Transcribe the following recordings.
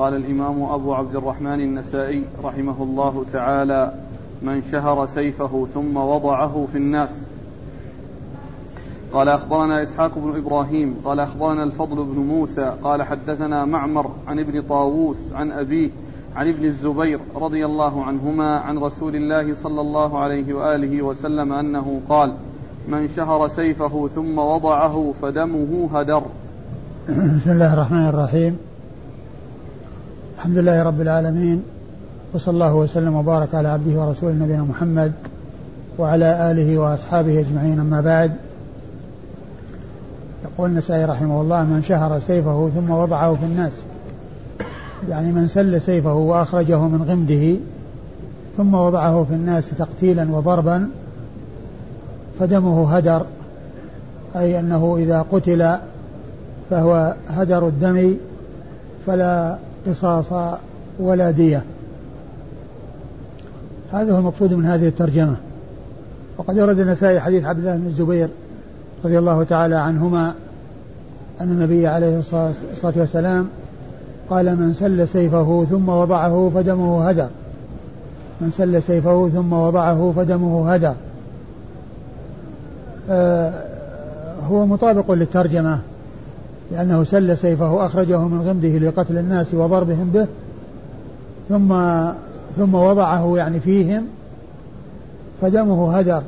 قال الإمام أبو عبد الرحمن النسائي رحمه الله تعالى من شهر سيفه ثم وضعه في الناس قال أخبرنا إسحاق بن إبراهيم قال أخبرنا الفضل بن موسى قال حدثنا معمر عن ابن طاووس عن أبيه عن ابن الزبير رضي الله عنهما عن رسول الله صلى الله عليه وآله وسلم أنه قال من شهر سيفه ثم وضعه فدمه هدر بسم الله الرحمن الرحيم. الحمد لله رب العالمين وصلى الله وسلم وبارك على عبده ورسوله نبينا محمد وعلى آله وأصحابه أجمعين. أما بعد يقول النسائي رحمه الله من شهر سيفه ثم وضعه في الناس. يعني من سل سيفه وأخرجه من غمده ثم وضعه في الناس تقتيلا وضربا فدمه هدر أي أنه إذا قتل فهو هدر الدم فلا قصاص ولا دية. هذا هو المقصود من هذه الترجمة. وقد ورد النسائي حديث عبد الله بن الزبير رضي الله تعالى عنهما أن النبي عليه الصلاة والسلام قال من سل سيفه ثم وضعه فدمه هدر من سل سيفه ثم وضعه فدمه هدر آه هو مطابق للترجمة. لأنه سل سيفه أخرجه من غمده لقتل الناس وضربهم به ثم ثم وضعه يعني فيهم فدمه هدر.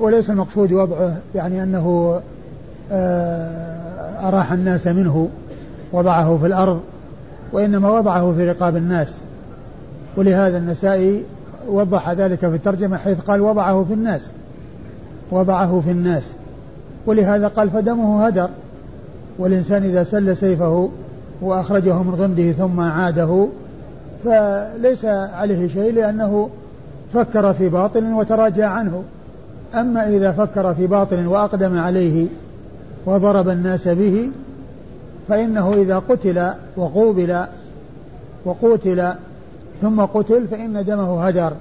وليس المقصود وضعه يعني أنه آه، أراح الناس منه وضعه في الأرض وإنما وضعه في رقاب الناس. ولهذا النسائي وضح ذلك في الترجمة حيث قال وضعه في الناس وضعه في الناس. ولهذا قال فدمه هدر. والإنسان إذا سل سيفه وأخرجه من غمده ثم عاده فليس عليه شيء لأنه فكر في باطل وتراجع عنه. أما إذا فكر في باطل وأقدم عليه وضرب الناس به فإنه إذا قتل وقوبل وقتل ثم قتل فإن دمه هدر.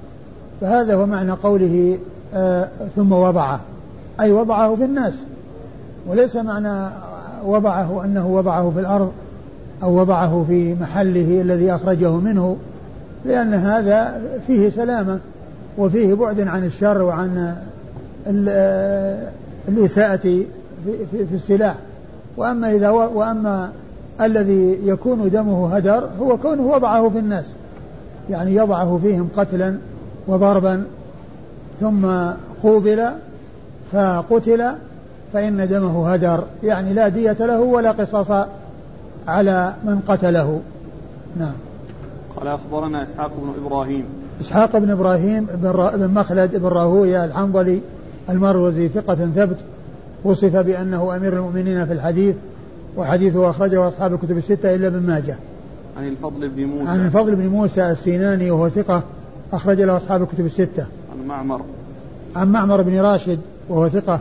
فهذا هو معنى قوله آه ثم وضعه. أي وضعه في الناس. وليس معنى وضعه أنه وضعه في الأرض أو وضعه في محله الذي أخرجه منه لأن هذا فيه سلامة وفيه بعد عن الشر وعن الإساءة في, في, في السلاح. وأما إذا وأما الذي يكون دمه هدر هو كونه وضعه في الناس. يعني يضعه فيهم قتلا وضربا ثم قوبل فقتل فإن دمه هدر يعني لا دية له ولا قصاص على من قتله. نعم. قال أخبرنا إسحاق بن إبراهيم. إسحاق بن إبراهيم بن مخلد بن راهوية الحنظلي المروزي ثقة ثبت وصف بأنه أمير المؤمنين في الحديث وحديثه أخرجه أصحاب الكتب الستة إلا ابن ماجه. عن الفضل بن موسى. عن الفضل بن موسى السيناني وهو ثقة أخرج له أصحاب الكتب الستة. عن معمر. عن معمر بن راشد وهو ثقة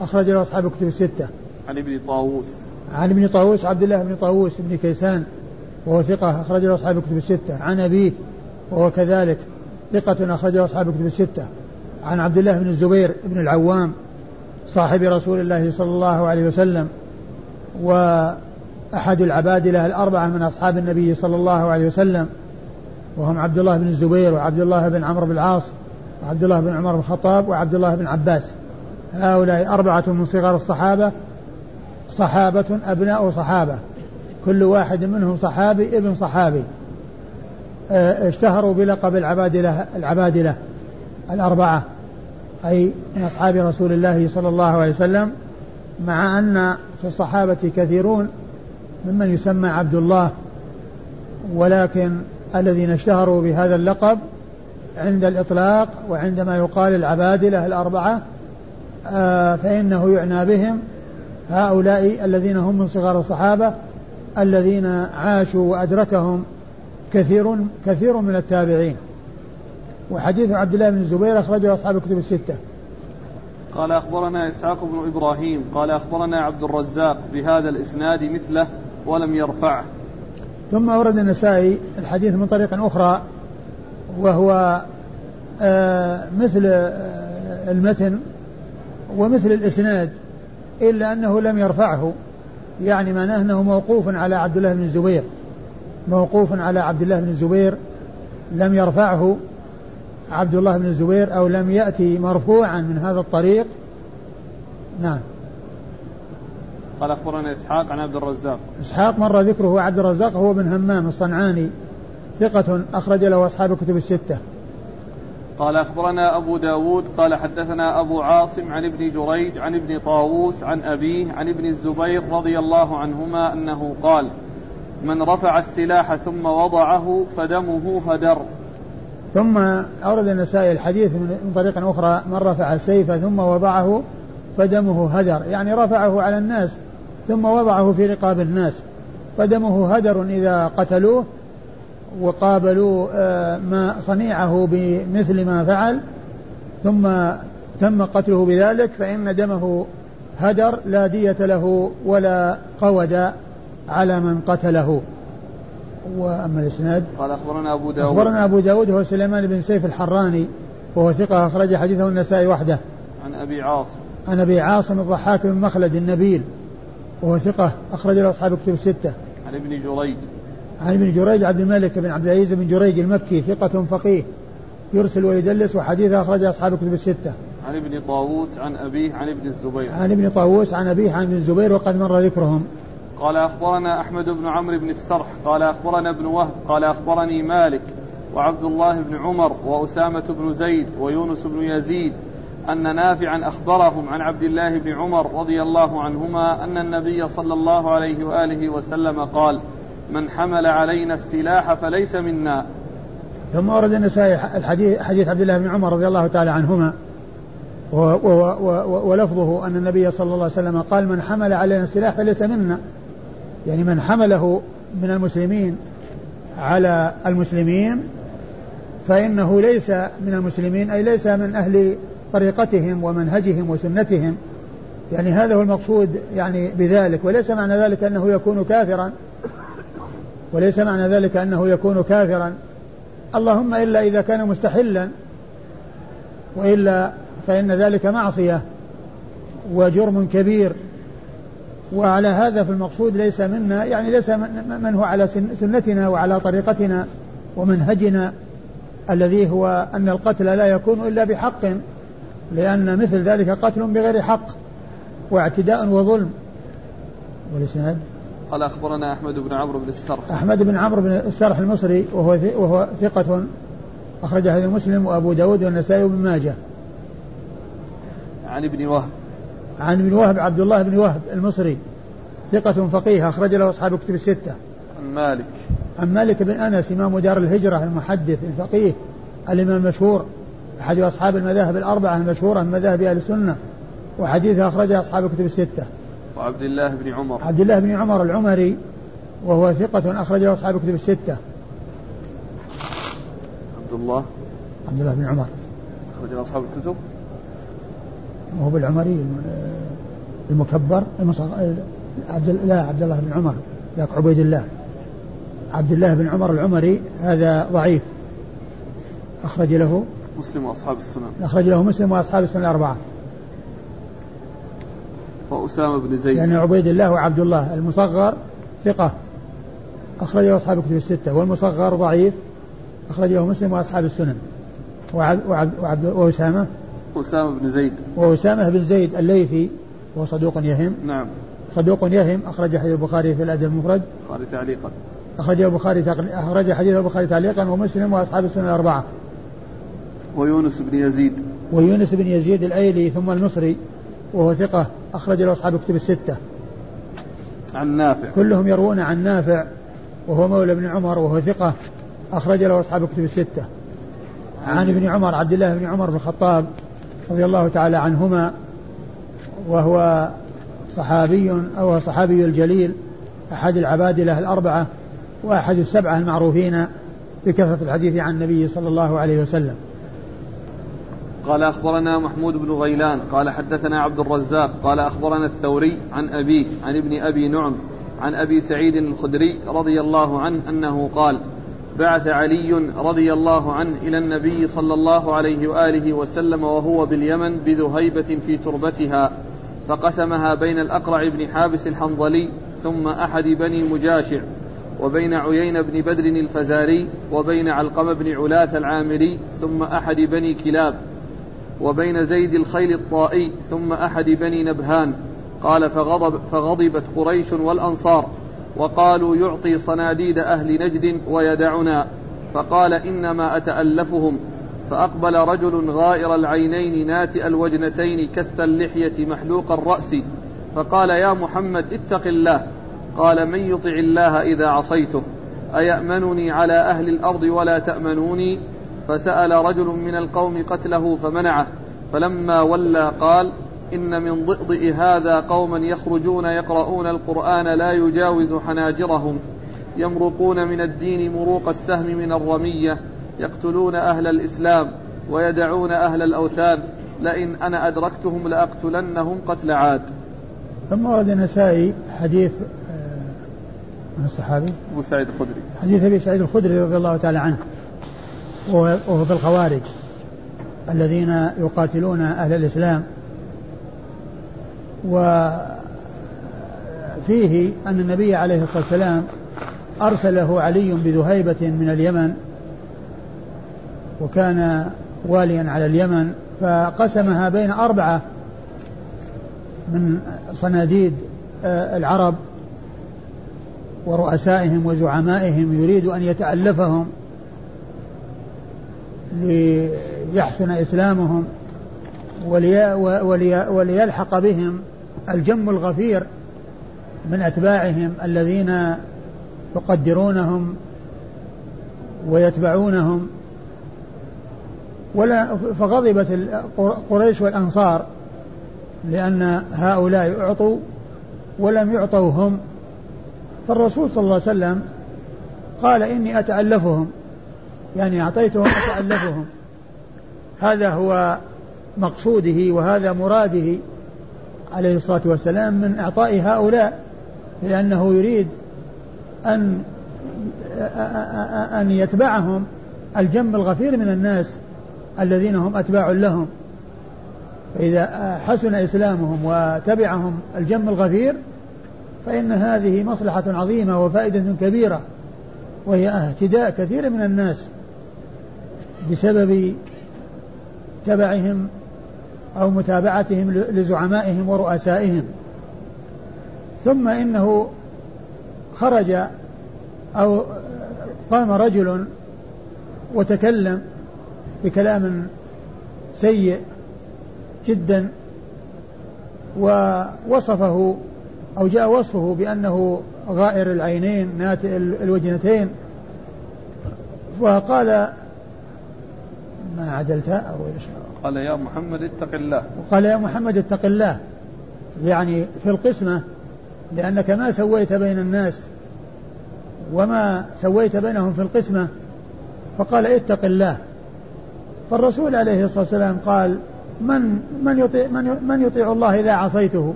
أخرج له أصحاب الكتب الستة. عن ابن طاووس. عن ابن طاووس عبد الله بن طاووس بن كيسان وهو ثقة أخرج له أصحاب الكتب الستة. عن أبيه وهو كذلك ثقة أخرج له أصحاب الكتب الستة. عن عبد الله بن الزبير بن العوام صاحب رسول الله صلى الله عليه وسلم وأحد العبادلة الأربعة من أصحاب النبي صلى الله عليه وسلم. وهم عبد الله بن الزبير وعبد الله بن عمرو بن العاص وعبد الله بن عمر بن الخطاب وعبد الله بن عباس. هؤلاء أربعة من صغار الصحابة صحابة أبناء صحابة. كل واحد منهم صحابي ابن صحابي. آه، اشتهروا بلقب العبادلة العبادلة الأربعة. أي من أصحاب رسول الله صلى الله عليه وسلم مع أن في الصحابة كثيرون ممن يسمى عبد الله. ولكن الذين اشتهروا بهذا اللقب عند الإطلاق وعندما يقال العبادلة الأربعة فإنه يعنى بهم هؤلاء الذين هم من صغار الصحابة الذين عاشوا وأدركهم كثير كثير من التابعين. وحديث عبد الله بن الزبير أخرجه أصحاب الكتب الستة. قال أخبرنا إسحاق بن إبراهيم قال أخبرنا عبد الرزاق بهذا الإسناد مثله ولم يرفعه. ثم أورد النسائي الحديث من طريق أخرى وهو آه مثل آه المتن ومثل الإسناد إلا أنه لم يرفعه. يعني معناه أنه موقوف على عبد الله بن الزبير. موقوف على عبد الله بن الزبير. لم يرفعه عبد الله بن الزبير أو لم يأتي مرفوعا من هذا الطريق. نعم. قال أخبرنا إسحاق عن عبد الرزاق. إسحاق مر ذكره عبد الرزاق هو بن همام الصنعاني ثقة أخرج له أصحاب الكتب الستة. قال أخبرنا أبو داود قال حدثنا أبو عاصم عن ابن جريج عن ابن طاووس عن أبيه عن ابن الزبير رضي الله عنهما أنه قال من رفع السلاح ثم وضعه فدمه هدر. ثم أورد النسائي الحديث من طريق أخرى من رفع السيف ثم وضعه فدمه هدر. يعني رفعه على الناس ثم وضعه في رقاب الناس. فدمه هدر إذا قتلوه وقابلوا آه، ما صنيعه بمثل ما فعل ثم تم قتله بذلك فإن دمه هدر لا دية له ولا قود على من قتله. وأما الإسناد قال أخبرنا أبو داود. أخبرنا أبو داود هو سليمان بن سيف الحراني وهو ثقة أخرج حديثه النسائي وحده. عن أبي عاصم. عن أبي عاصم الضحاك بن مخلد النبيل وهو ثقة أخرج له أصحاب الكتب الستة. عن ابن جريج. عن ابن جريج عبد الملك بن عبد العزيز بن جريج المكي ثقة فقيه يرسل ويدلس وحديثه أخرج أصحاب الكتب الستة. عن ابن طاووس عن أبيه عن ابن الزبير. عن ابن طاووس عن أبيه عن ابن الزبير وقد مر ذكرهم. قال أخبرنا أحمد بن عمرو بن السرح قال أخبرنا ابن وهب قال أخبرني مالك وعبد الله بن عمر وأسامة بن زيد ويونس بن يزيد أن نافعا أخبرهم عن عبد الله بن عمر رضي الله عنهما أن النبي صلى الله عليه وآله وسلم قال من حمل علينا السلاح فليس منا. ثم ورد النسائي الحديث حديث عبد الله بن عمر رضي الله تعالى عنهما ولفظه أن النبي صلى الله عليه وسلم قال من حمل علينا السلاح فليس منا. يعني من حمله من المسلمين على المسلمين فإنه ليس من المسلمين أي ليس من أهل طريقتهم ومنهجهم وسنتهم. يعني هذا هو المقصود يعني بذلك وليس معنى ذلك أنه يكون كافرا. وليس معنى ذلك أنه يكون كافرا. اللهم إلا إذا كان مستحلا وإلا فإن ذلك معصية وجرم كبير. وعلى هذا في المقصود ليس منا يعني ليس من هو على سنتنا وعلى طريقتنا ومنهجنا الذي هو أن القتل لا يكون إلا بحق لأن مثل ذلك قتل بغير حق واعتداء وظلم. والإسناد؟ قال أخبرنا أحمد بن عمرو بن السرح. أحمد بن عمرو بن السرح المصري وهو وهو ثقة أخرج حديث مسلم وأبو داود والنسائي وابن ماجه. عن ابن وهب. عن ابن وهب عبد الله بن وهب المصري. ثقة فقيه أخرج له أصحاب الكتب الستة. عن مالك. عن مالك بن أنس إمام دار الهجرة المحدث الفقيه الإمام المشهور. أحد أصحاب المذاهب الأربعة المشهورة من مذاهب أهل السنة وحديثه أخرجه أصحاب الكتب الستة. وعبد الله بن عمر. عبد الله بن عمر العمري وهو ثقة أخرجه أصحاب الكتب الستة. عبد الله. عبد الله بن عمر. أخرج أصحاب الكتب. هو بالعمري؟ المكبر عبد لا عبد الله بن عمر ذاك عبيد الله. عبد الله بن عمر العمري هذا ضعيف. أخرج له مسلم وأصحاب السنن. أخرج له مسلم وأصحاب السنن الأربعة. وأسامة بن زيد. يعني عبيد الله وعبد الله المصغر ثقة. أخرجه أصحاب الكتب الستة. والمصغر ضعيف. أخرجه مسلم وأصحاب السنن. وعبد وعبد وعبد وأسامة. أسامة بن زيد. وأسامة بن زيد الليثي. وهو صدوق يهم. نعم. صدوق يهم. أخرج حديث البخاري في الأدب المفرد. البخاري تعليقا. أخرج البخاري أخرج حديث البخاري تعليقا. ومسلم وأصحاب السنن الأربعة ويونس بن يزيد. ويونس بن يزيد الأيلي ثم المصري. وهو ثقة. أخرج له أصحاب الكتب الستة. عن نافع. كلهم يروون عن نافع وهو مولى بن عمر وهو ثقة. أخرج له أصحاب الكتب الستة. عن ابن عمر عبد الله بن عمر بن الخطاب رضي الله تعالى عنهما وهو صحابي أو صحابي الجليل أحد العبادلة الأربعة وأحد السبعة المعروفين بكثرة الحديث عن النبي صلى الله عليه وسلم. قال أخبرنا محمود بن غيلان قال حدثنا عبد الرزاق قال أخبرنا الثوري عن أبيه عن ابن أبي نعم عن أبي سعيد الخدري رضي الله عنه أنه قال بعث علي رضي الله عنه إلى النبي صلى الله عليه وآله وسلم وهو باليمن بذهيبة في تربتها فقسمها بين الأقرع بن حابس الحنظلي ثم أحد بني مجاشع وبين عيين بن بدر الفزاري وبين علقم بن علاث العامري ثم أحد بني كلاب. وبين زيد الخيل الطائي ثم أحد بني نبهان. قال فغضب فغضبت قريش والأنصار وقالوا يعطي صناديد أهل نجد ويدعنا. فقال إنما أتألفهم. فأقبل رجل غائر العينين ناتئ الوجنتين كث اللحية محلوق الرأس. فقال يا محمد اتق الله. قال من يطع الله إذا عصيته؟ أيأمنني على أهل الأرض ولا تأمنوني؟ فسأل رجل من القوم قتله فمنعه فلما ولى قال إن من ضئضئ هذا قوما يخرجون يقرؤون القرآن لا يجاوز حناجرهم يمرقون من الدين مروق السهم من الرمية يقتلون أهل الإسلام ويدعون أهل الأوثان لئن أنا أدركتهم لأقتلنهم قتل عاد. ثم ورد النسائي حديث آه، من الصحابي؟ أبو سعيد الخدري. حديث أبي سعيد الخدري رضي الله تعالى عنه. وهو في الخوارج الذين يقاتلون أهل الإسلام. وفيه أن النبي عليه الصلاة والسلام أرسله علي بذهيبة من اليمن وكان واليا على اليمن فقسمها بين أربعة من صناديد آه، العرب ورؤسائهم وزعمائهم يريد أن يتألفهم. ليحسن إسلامهم ولي ولي وليلحق بهم الجم الغفير من أتباعهم الذين يقدرونهم ويتبعونهم. ولا فغضبت قريش والأنصار لأن هؤلاء أعطوا ولم يعطوا هم فالرسول صلى الله عليه وسلم قال إني أتألفهم. يعني أعطيتهم أتألفهم هذا هو مقصوده وهذا مراده عليه الصلاة والسلام من إعطاء هؤلاء لأنه يريد أن أن يتبعهم الجم الغفير من الناس الذين هم أتباع لهم فإذا حسن إسلامهم وتبعهم الجم الغفير فإن هذه مصلحة عظيمة وفائدة كبيرة وهي اهتداء كثير من الناس بسبب تبعهم أو متابعتهم لزعمائهم ورؤسائهم. ثم إنه خرج أو قام رجل وتكلم بكلام سيء جدا ووصفه أو جاء وصفه بأنه غائر العينين ناتئ الوجنتين. وقال ما عدلت أو إيش؟ قال يا محمد اتق الله. وقال يا محمد اتق الله. يعني في القسمة لأنك ما سويت بين الناس وما سويت بينهم في القسمة فقال اتق الله. فالرسول عليه الصلاة والسلام قال من من يطيع من من يطيع الله إذا عصيته؟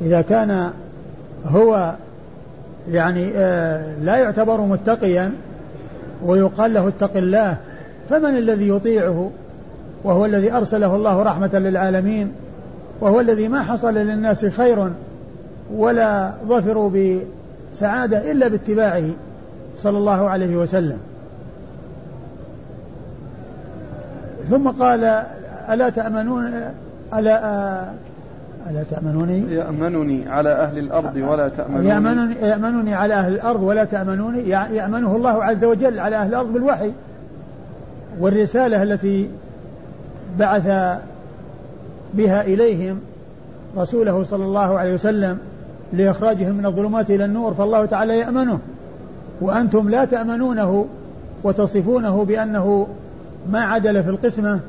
إذا كان هو يعني آه، لا يعتبر متقيا ويقال له اتق الله فمن الذي يطيعه وهو الذي أرسله الله رحمة للعالمين وهو الذي ما حصل للناس خير ولا ظفروا بسعادة إلا باتباعه صلى الله عليه وسلم. ثم قال ألا تأمنون ألا ألا تأمنوني؟ يأمنني على أهل الأرض ولا تأمنوني. يأمنني, يأمنني على أهل الأرض ولا تأمنوني. يأمنه الله عز وجل على أهل الأرض بالوحي. والرسالة التي بعث بها إليهم رسوله صلى الله عليه وسلم لإخراجهم من الظلمات إلى النور فالله تعالى يأمنه. وأنتم لا تأمنونه وتصفونه بأنه ما عدل في القسمة.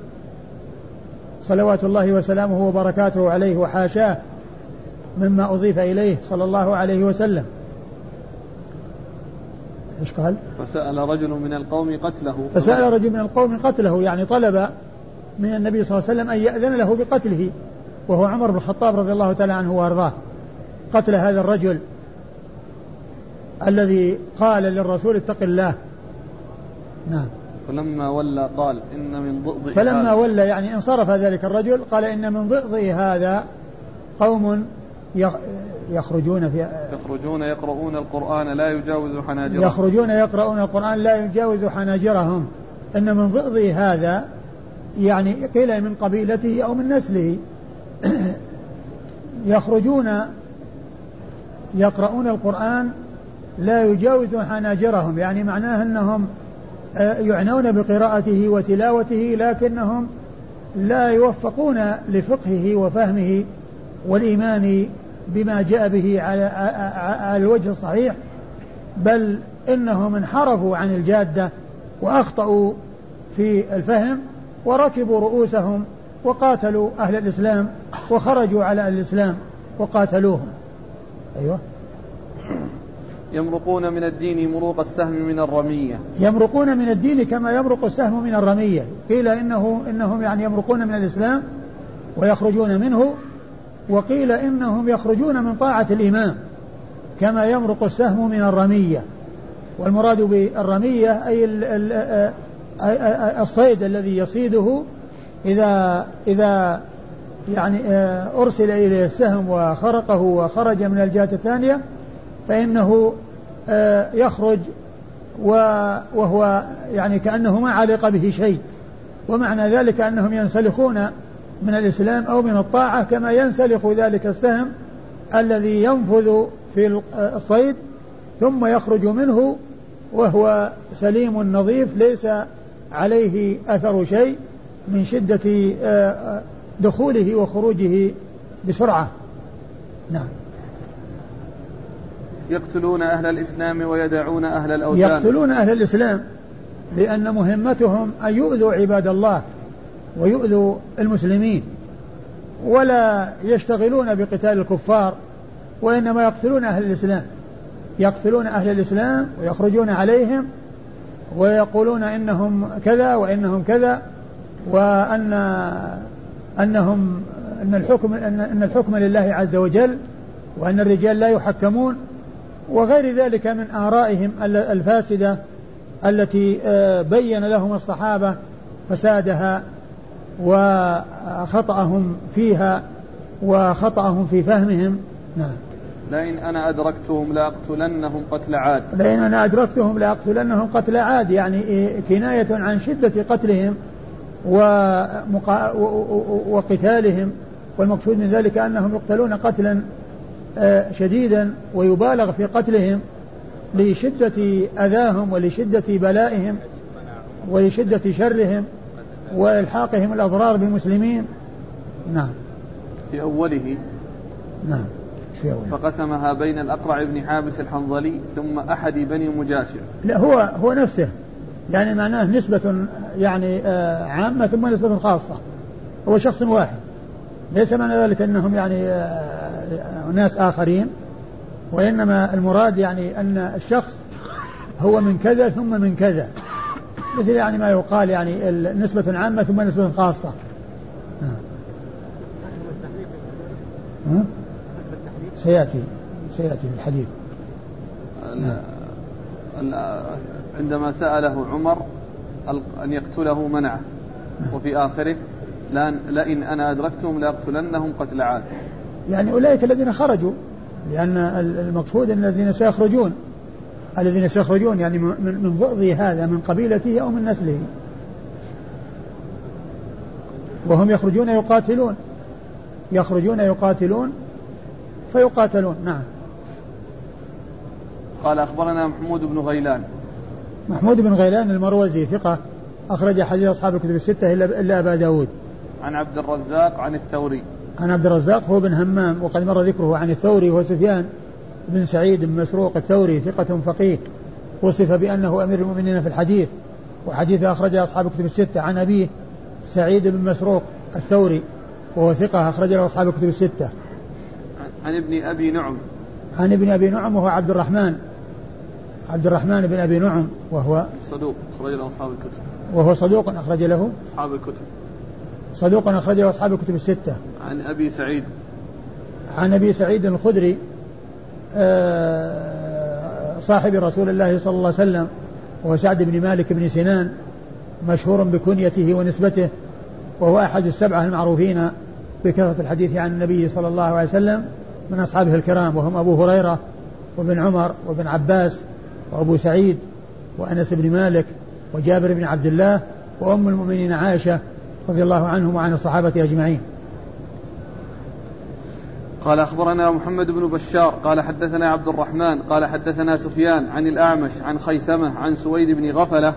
صلوات الله وسلامه وبركاته عليه وحاشاه مما أضيف إليه صلى الله عليه وسلم. إيش قال؟ فسأل رجل من القوم قتله. فسأل رجل من القوم قتله يعني طلب من النبي صلى الله عليه وسلم أن يأذن له بقتله وهو عمر بن الخطاب رضي الله تعالى عنه وأرضاه. قتل هذا الرجل الذي قال للرسول اتق الله. نعم. فلما ولى قال إن من ضئض فلما ولى يعني انصرف ذلك الرجل قال إن من ضئض هذا قوم يخرجون في يخرجون يقرؤون القرآن لا يجاوز حناجرهم. يخرجون يقرؤون القرآن لا يجاوز حناجرهم. إن من ضئض هذا يعني قيل من قبيلته أو من نسله يخرجون يقرؤون القرآن لا يجاوز حناجرهم. يعني معناه أنهم آه، يعنون بقراءته وتلاوته لكنهم لا يوفقون لفقهه وفهمه والإيمان بما جاء به على على الوجه الصحيح بل إنهم انحرفوا عن الجادة وأخطأوا في الفهم وركبوا رؤوسهم وقاتلوا أهل الإسلام وخرجوا على الإسلام وقاتلوهم. أيوه. يمرقون من الدين مروق السهم من الرمية. يمرقون من الدين كما يمرق السهم من الرمية. قيل إنه إنهم يعني يمرقون من الإسلام ويخرجون منه وقيل إنهم يخرجون من طاعة الإمام كما يمرق السهم من الرمية. والمراد بالرمية أي الصيد الذي يصيده إذا إذا يعني آه، أرسل إليه السهم وخرقه وخرج من الجهة الثانية فإنه آه، يخرج وهو يعني كأنه ما علق به شيء. ومعنى ذلك أنهم ينسلخون من الإسلام أو من الطاعة كما ينسلخ ذلك السهم الذي ينفذ في الصيد ثم يخرج منه وهو سليم نظيف ليس عليه أثر شيء من شدة آه، دخوله وخروجه بسرعة. نعم. يقتلون أهل الإسلام ويدعون أهل الأوثان. يقتلون أهل الإسلام لأن مهمتهم أن يؤذوا عباد الله. ويؤذوا المسلمين ولا يشتغلون بقتال الكفار وإنما يقتلون أهل الإسلام. يقتلون أهل الإسلام ويخرجون عليهم ويقولون إنهم كذا وإنهم كذا وأن أنهم أن الحكم أن الحكم لله عز وجل وأن الرجال لا يحكمون وغير ذلك من آرائهم الفاسدة التي آه، بين لهم الصحابة فسادها وخطأهم فيها وخطأهم في فهمهم. نعم. لئن أنا أدركتهم لأقتلنهم قتل عاد. لئن أنا أدركتهم لأقتلنهم قتل عاد يعني كناية عن شدة قتلهم ومقا... وقتالهم. والمقصود من ذلك أنهم يقتلون قتلا آه، شديدا ويبالغ في قتلهم لشدة أذاهم ولشدة بلائهم ولشدة شرهم. وإلحاقهم الأضرار بالمسلمين. نعم. في أوله. نعم. في أوله. فقسمها بين الأقرع بن حابس الحنظلي ثم أحد بني مجاشر. لا هو هو نفسه. يعني معناه نسبة يعني آه، عامة ثم نسبة خاصة. هو شخص واحد. ليس معنى ذلك أنهم يعني آه، ناس آخرين. وإنما المراد يعني أن الشخص هو من كذا ثم من كذا. مثل يعني ما يقال يعني نسبة عامة ثم نسبة خاصة نعم. سيأتي سيأتي في الحديث نعم. عندما سأله عمر أن يقتله منعه نعم. وفي آخره لئن أنا أدركتهم لأقتلنهم قتل عاد يعني أولئك الذين خرجوا لأن المقصود أن الذين سيخرجون الذين سيخرجون يعني من من ضئض هذا من قبيلته أو من نسله. وهم يخرجون يقاتلون. يخرجون يقاتلون فيقاتلون. نعم. قال أخبرنا محمود بن غيلان. محمود بن غيلان المروزي ثقة أخرج حديث أصحاب الكتب الستة إلا أبا داود. عن عبد الرزاق عن الثوري. عن عبد الرزاق هو بن همام وقد مر ذكره عن الثوري وسفيان. بن سعيد بن مسروق الثوري ثقة فقيه وصف بأنه أمير المؤمنين في الحديث وحديث أخرجه أصحاب الكتب الستة. عن أبيه سعيد بن مسروق الثوري وهو ثقة أخرج له أصحاب الكتب الستة. عن ابن أبي نعم. عن ابن أبي نعم وهو عبد الرحمن عبد الرحمن بن أبي نعم وهو صدوق أخرج له أصحاب الكتب. وهو صدوق أخرج له أصحاب الكتب. صدوق أخرج له أصحاب الكتب الستة. عن أبي سعيد. عن أبي سعيد الخدري صاحب رسول الله صلى الله عليه وسلم وهو سعد بن مالك بن سنان مشهور بكنيته ونسبته وهو أحد السبعة المعروفين بكثرة الحديث عن النبي صلى الله عليه وسلم من أصحابه الكرام وهم أبو هريرة وابن عمر وابن عباس وأبو سعيد وأنس بن مالك وجابر بن عبد الله وأم المؤمنين عائشة رضي الله عنهم وعن الصحابة أجمعين. قال أخبرنا محمد بن بشار قال حدثنا عبد الرحمن قال حدثنا سفيان عن الأعمش عن خيثمة عن سويد بن غفلة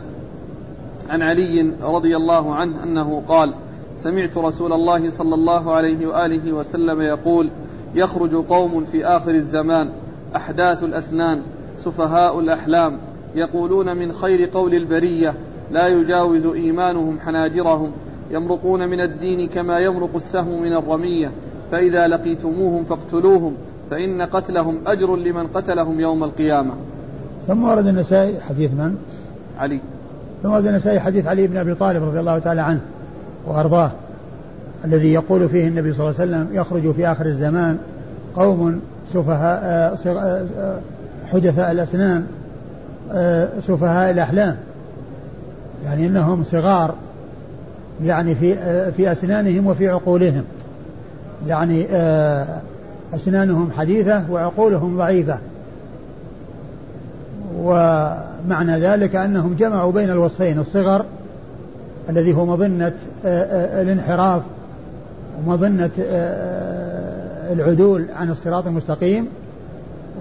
عن علي رضي الله عنه أنه قال سمعت رسول الله صلى الله عليه وآله وسلم يقول يخرج قوم في آخر الزمان أحداث الأسنان سفهاء الأحلام يقولون من خير قول البرية لا يجاوز إيمانهم حناجرهم يمرقون من الدين كما يمرق السهم من الرمية فإذا لقيتموهم فاقتلوهم فإن قتلهم أجر لمن قتلهم يوم القيامة. ثم ورد النسائي حديث من؟ علي. ثم ورد النسائي حديث علي بن أبي طالب رضي الله تعالى عنه وأرضاه الذي يقول فيه النبي صلى الله عليه وسلم يخرج في آخر الزمان قوم سفهاء آه، آه، حدثاء الأسنان آه، سفهاء الأحلام يعني أنهم صغار يعني في في أسنانهم وفي عقولهم. يعني أسنانهم حديثة وعقولهم ضعيفة. ومعنى ذلك أنهم جمعوا بين الوصفين الصغر الذي هو مظنة الانحراف ومظنة العدول عن الصراط المستقيم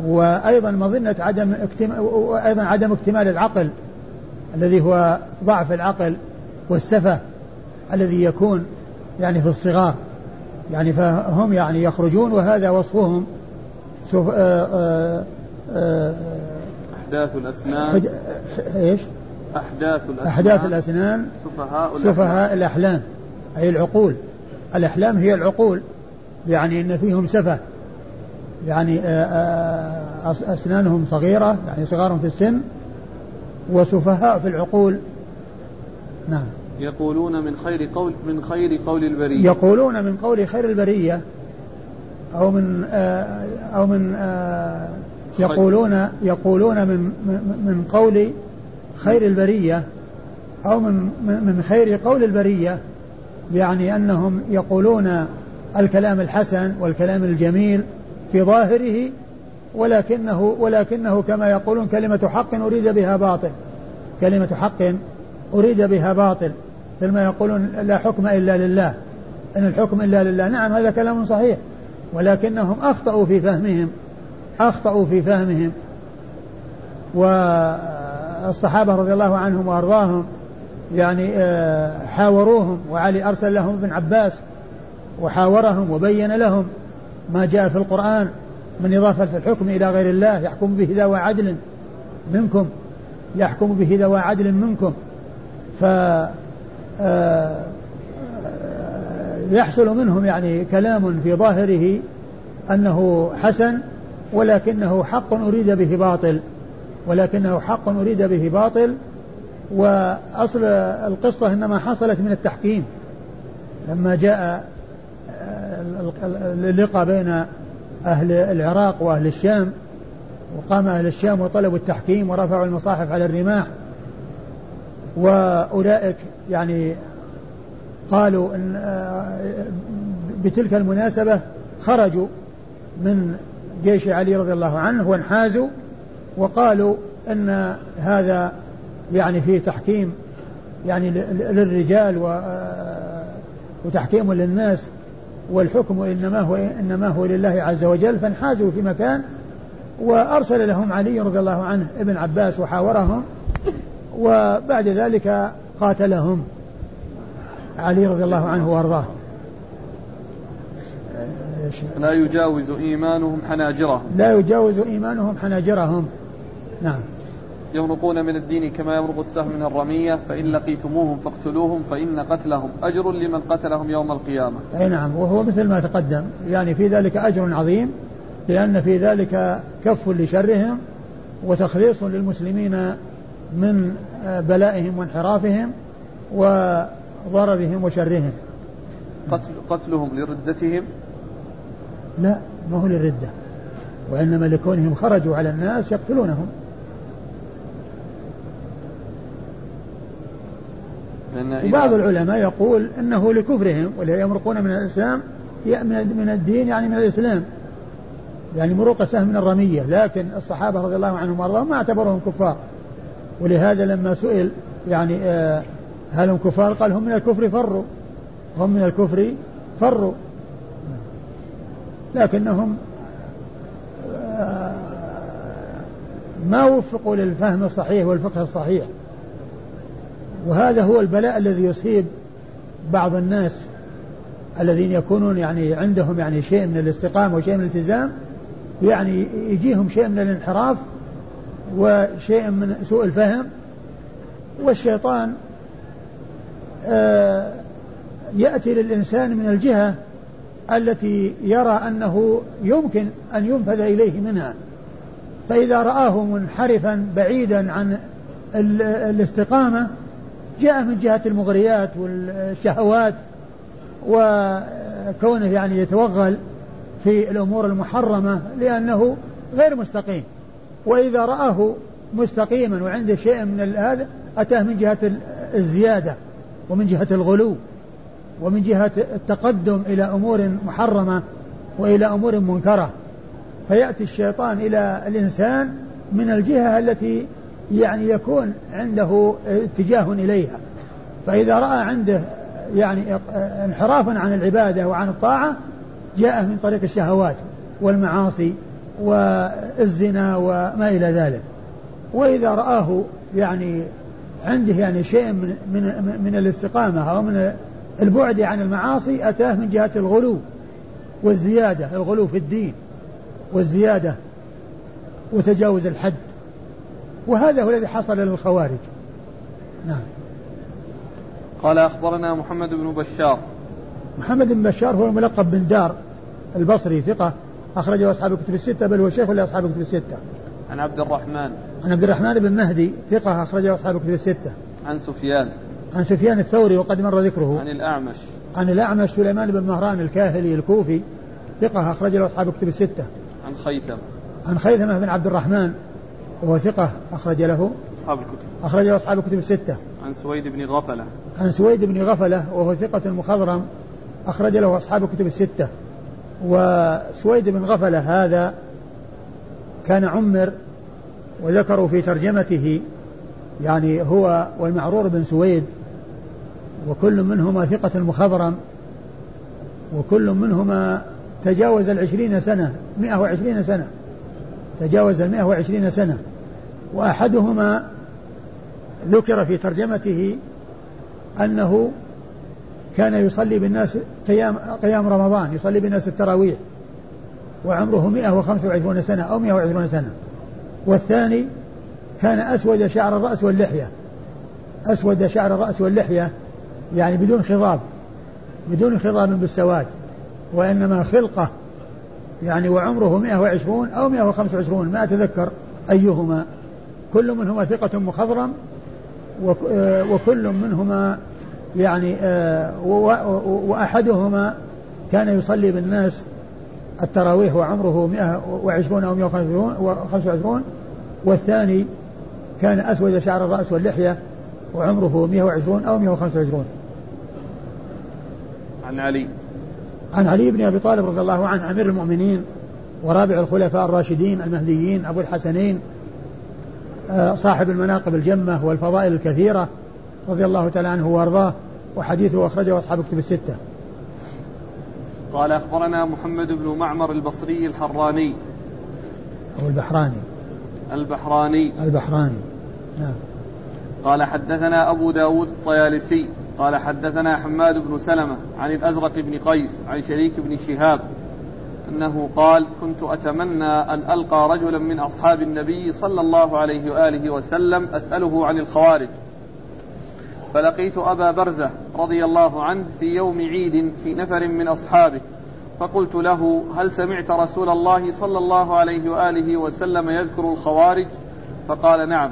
وأيضا مظنة عدم اكتمال وأيضا عدم اكتمال العقل الذي هو ضعف العقل والسفة الذي يكون يعني في الصغار. يعني فهم يعني يخرجون وهذا وصفهم. سوف آآ آآ آآ أحداث الأسنان. إيش؟ أحداث الأسنان. أحداث الأسنان. سفهاء الأحلام. سفهاء الأحلام أي العقول. الأحلام هي العقول يعني إن فيهم سفه. يعني آه، آه، أسنانهم صغيرة يعني صغار في السن وسفهاء في العقول. نعم. يقولون من خير قول من خير قول البرية. يقولون من قول خير البرية أو من آه، أو من يقولون يقولون من من قول خير البرية أو من من خير قول البرية يعني أنهم يقولون الكلام الحسن والكلام الجميل في ظاهره ولكنه ولكنه كما يقولون كلمة حق أريد بها باطل. كلمة حق أريد بها باطل. مثل ما يقولون لا حكم إلا لله. إن الحكم إلا لله. نعم هذا كلام صحيح. ولكنهم أخطأوا في فهمهم. أخطأوا في فهمهم. والصحابة رضي الله عنهم وأرضاهم يعني آه، حاوروهم. وعلي أرسل لهم ابن عباس وحاورهم وبين لهم ما جاء في القرآن من إضافة الحكم إلى غير الله. يحكم به ذوى عدل منكم. يحكم به ذوى عدل منكم. ف يحصل منهم يعني كلام في ظاهره أنه حسن ولكنه حق أريد به باطل ولكنه حق أريد به باطل وأصل القصة إنما حصلت من التحكيم. لما جاء اللقاء بين أهل العراق وأهل الشام وقام أهل الشام وطلبوا التحكيم ورفعوا المصاحف على الرماح وأولئك يعني قالوا إن آه، بتلك المناسبة خرجوا من جيش علي رضي الله عنه وانحازوا وقالوا إن هذا يعني فيه تحكيم يعني للرجال آه، وتحكيم للناس والحكم إنما هو إنما هو لله عز وجل فانحازوا في مكان وأرسل لهم علي رضي الله عنه ابن عباس وحاورهم وبعد ذلك قاتلهم علي رضي الله عنه وأرضاه. لا يجاوز إيمانهم حناجرهم. لا يجاوز إيمانهم حناجرهم. نعم. يمرقون من الدين كما يمرق السهم من الرمية فإن لقيتموهم فاقتلوهم فإن قتلهم أجر لمن قتلهم يوم القيامة. أي نعم وهو مثل ما تقدم. يعني في ذلك أجر عظيم لأن في ذلك كف لشرهم وتخليص للمسلمين من بلائهم وانحرافهم وضررهم وشرهم. قتل قتلهم لردتهم؟ لا ما هو للردة وإنما لكونهم خرجوا على الناس يقتلونهم. وبعض العلماء يقول إنه لكفرهم ولا يمرقون من الإسلام من الدين يعني من الإسلام. يعني مروق السهم من الرمية لكن الصحابة رضي الله عنهم وأرضاهم ما اعتبروهم كفار. ولهذا لما سئل يعني آه هل هم كفار؟ قال هم من الكفر فروا. هم من الكفر فروا. لكنهم آه ما وفقوا للفهم الصحيح والفقه الصحيح. وهذا هو البلاء الذي يصيب بعض الناس الذين يكونون يعني عندهم يعني شيء من الاستقامة وشيء من الالتزام. يعني يجيهم شيء من الانحراف وشيء من سوء الفهم والشيطان آه يأتي للإنسان من الجهة التي يرى أنه يمكن أن ينفذ إليه منها. فإذا رآه منحرفا بعيدا عن الاستقامة جاء من جهة المغريات والشهوات وكونه يعني يتوغل في الأمور المحرمة لأنه غير مستقيم. وإذا رآه مستقيما وعنده شيء من هذا أتاه من جهة الزيادة ومن جهة الغلو ومن جهة التقدم إلى أمور محرمة وإلى أمور منكرة. فيأتي الشيطان إلى الإنسان من الجهة التي يعني يكون عنده اتجاه إليها. فإذا رأى عنده يعني انحرافا عن العبادة وعن الطاعة جاء من طريق الشهوات والمعاصي والزنا وما إلى ذلك. وإذا رآه يعني عنده يعني شيء من من من الاستقامة أو من البعد عن المعاصي أتاه من جهة الغلو والزيادة الغلو في الدين والزيادة وتجاوز الحد. وهذا هو الذي حصل للخوارج. نعم. قال أخبرنا محمد بن بشار. محمد بن بشار هو الملقب بن دار البصري ثقة. أخرجه أصحاب الكتب الستة بل هو شيخ لأصحاب الكتب الستة. عن عبد الرحمن. عن عبد الرحمن بن مهدي ثقة أخرجه أصحاب الكتب الستة. عن سفيان. عن سفيان الثوري وقد مر ذكره. عن الأعمش. عن الأعمش سليمان بن مهران الكاهلي الكوفي ثقة أخرج له أصحاب الكتب الستة. عن خيثم. عن خيثمة بن عبد الرحمن وهو ثقة أخرج له. أصحاب الكتب. أخرج له أصحاب الكتب الستة. عن سويد بن غفلة. عن سويد بن غفلة وهو ثقة مخضرم أخرج له أصحاب الكتب الستة. وسويد بن غفلة هذا كان عمر وذكروا في ترجمته يعني هو والمعرور بن سويد وكل منهما ثقة مخضرم وكل منهما تجاوز العشرين سنة مئة وعشرين سنة تجاوز المئة وعشرين سنة. وأحدهما ذكر في ترجمته أنه كان يصلي بالناس قيام, قيام رمضان يصلي بالناس التراويح. وعمره 125 سنة أو 120 سنة. والثاني كان أسود شعر الرأس واللحية. أسود شعر الرأس واللحية يعني بدون خضاب بدون خضاب بالسواد وإنما خلقة يعني وعمره 120 أو 125 ما أتذكر أيهما. كل منهما ثقة مخضرم وكل منهما يعني آه، وأحدهما كان يصلي بالناس التراويح وعمره 120 أو 125 والثاني كان أسود شعر الرأس واللحية وعمره 120 أو 125 عن علي. عن علي بن أبي طالب رضي الله عنه أمير المؤمنين ورابع الخلفاء الراشدين المهديين أبو الحسنين آه، صاحب المناقب الجمة والفضائل الكثيرة رضي الله تعالى عنه وأرضاه. وحديثه أخرجه أصحاب الكتب الستة. قال أخبرنا محمد بن معمر البصري الحراني. أو البحراني. البحراني. البحراني. نعم. قال حدثنا أبو داود الطيالسي. قال حدثنا حماد بن سلمة عن الأزرق بن قيس عن شريك بن شهاب أنه قال كنت أتمنى أن ألقى رجلا من أصحاب النبي صلى الله عليه وآله وسلم أسأله عن الخوارج. فلقيت أبا برزة رضي الله عنه في يوم عيد في نفر من أصحابه فقلت له هل سمعت رسول الله صلى الله عليه وآله وسلم يذكر الخوارج؟ فقال نعم.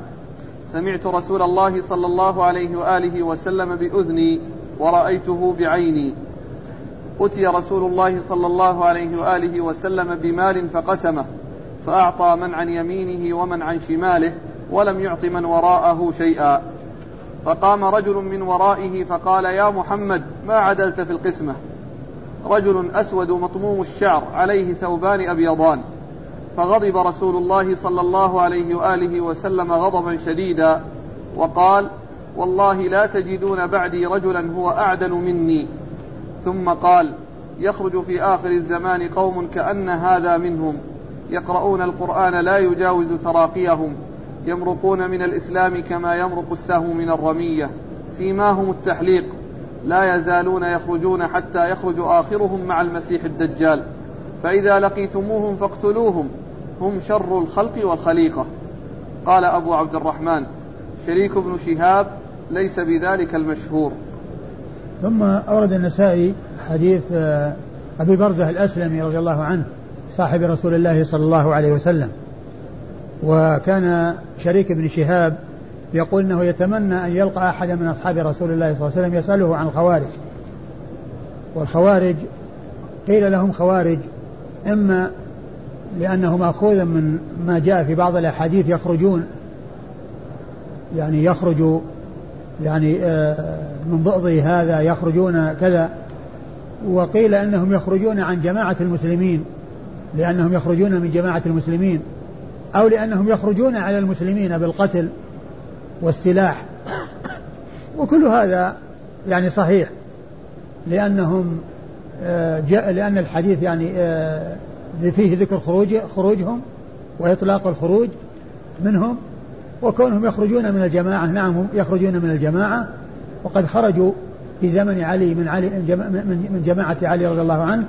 سمعت رسول الله صلى الله عليه وآله وسلم بأذني ورأيته بعيني. أتي رسول الله صلى الله عليه وآله وسلم بمال فقسمه فأعطى من عن يمينه ومن عن شماله ولم يعط من وراءه شيئا. فقام رجل من ورائه فقال يا محمد ما عدلت في القسمة؟ رجل أسود مطموم الشعر عليه ثوبان أبيضان. فغضب رسول الله صلى الله عليه وآله وسلم غضبا شديدا وقال والله لا تجدون بعدي رجلا هو أعدل مني. ثم قال يخرج في آخر الزمان قوم كأن هذا منهم. يقرؤون القرآن لا يجاوز تراقيهم. يمرقون من الإسلام كما يمرق السهم من الرمية. سيماهم التحليق. لا يزالون يخرجون حتى يخرج آخرهم مع المسيح الدجال. فإذا لقيتموهم فاقتلوهم. هم شر الخلق والخليقة. قال أبو عبد الرحمن شريك بن شهاب ليس بذلك المشهور. ثم أورد النسائي حديث آه، أبي برزة الأسلمي رضي الله عنه صاحب رسول الله صلى الله عليه وسلم. وكان شريك بن شهاب يقول إنه يتمنى أن يلقى احدا من أصحاب رسول الله صلى الله عليه وسلم يسأله عن الخوارج. والخوارج قيل لهم خوارج إما لأنه مأخوذ من ما جاء في بعض الأحاديث يخرجون يعني يخرج يعني آه، من ضئضي هذا يخرجون كذا. وقيل إنهم يخرجون عن جماعة المسلمين لأنهم يخرجون من جماعة المسلمين. أو لأنهم يخرجون على المسلمين بالقتل والسلاح. وكل هذا يعني صحيح لأنهم آه، جاء لأن الحديث يعني آه، فيه ذكر خروج خروجهم وإطلاق الخروج منهم وكونهم يخرجون من الجماعة نعم يخرجون من الجماعة وقد خرجوا في زمن علي من علي من جماعة علي رضي الله عنه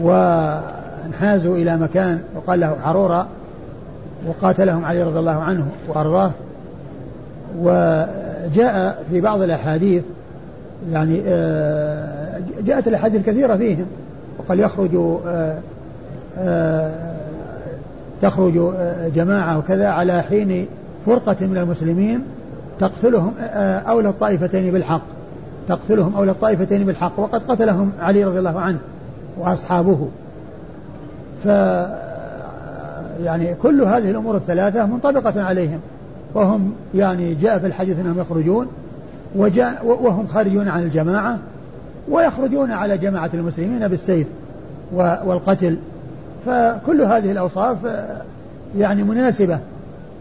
وانحازوا إلى مكان وقال له حرورة وقاتلهم علي رضي الله عنه وأرضاه. وجاء في بعض الأحاديث يعني آه، جاءت الأحاديث الكثيرة فيهم. وقال يخرج آه، آه، تخرج جماعة وكذا على حين فرقة من المسلمين تقتلهم أولى الطائفتين بالحق. تقتلهم أولى الطائفتين بالحق. وقد قتلهم علي رضي الله عنه وأصحابه. ف يعني كل هذه الأمور الثلاثة منطبقة عليهم وهم يعني جاء في الحديث أنهم يخرجون وجاء وهم خارجون عن الجماعة ويخرجون على جماعة المسلمين بالسيف والقتل فكل هذه الأوصاف يعني مناسبة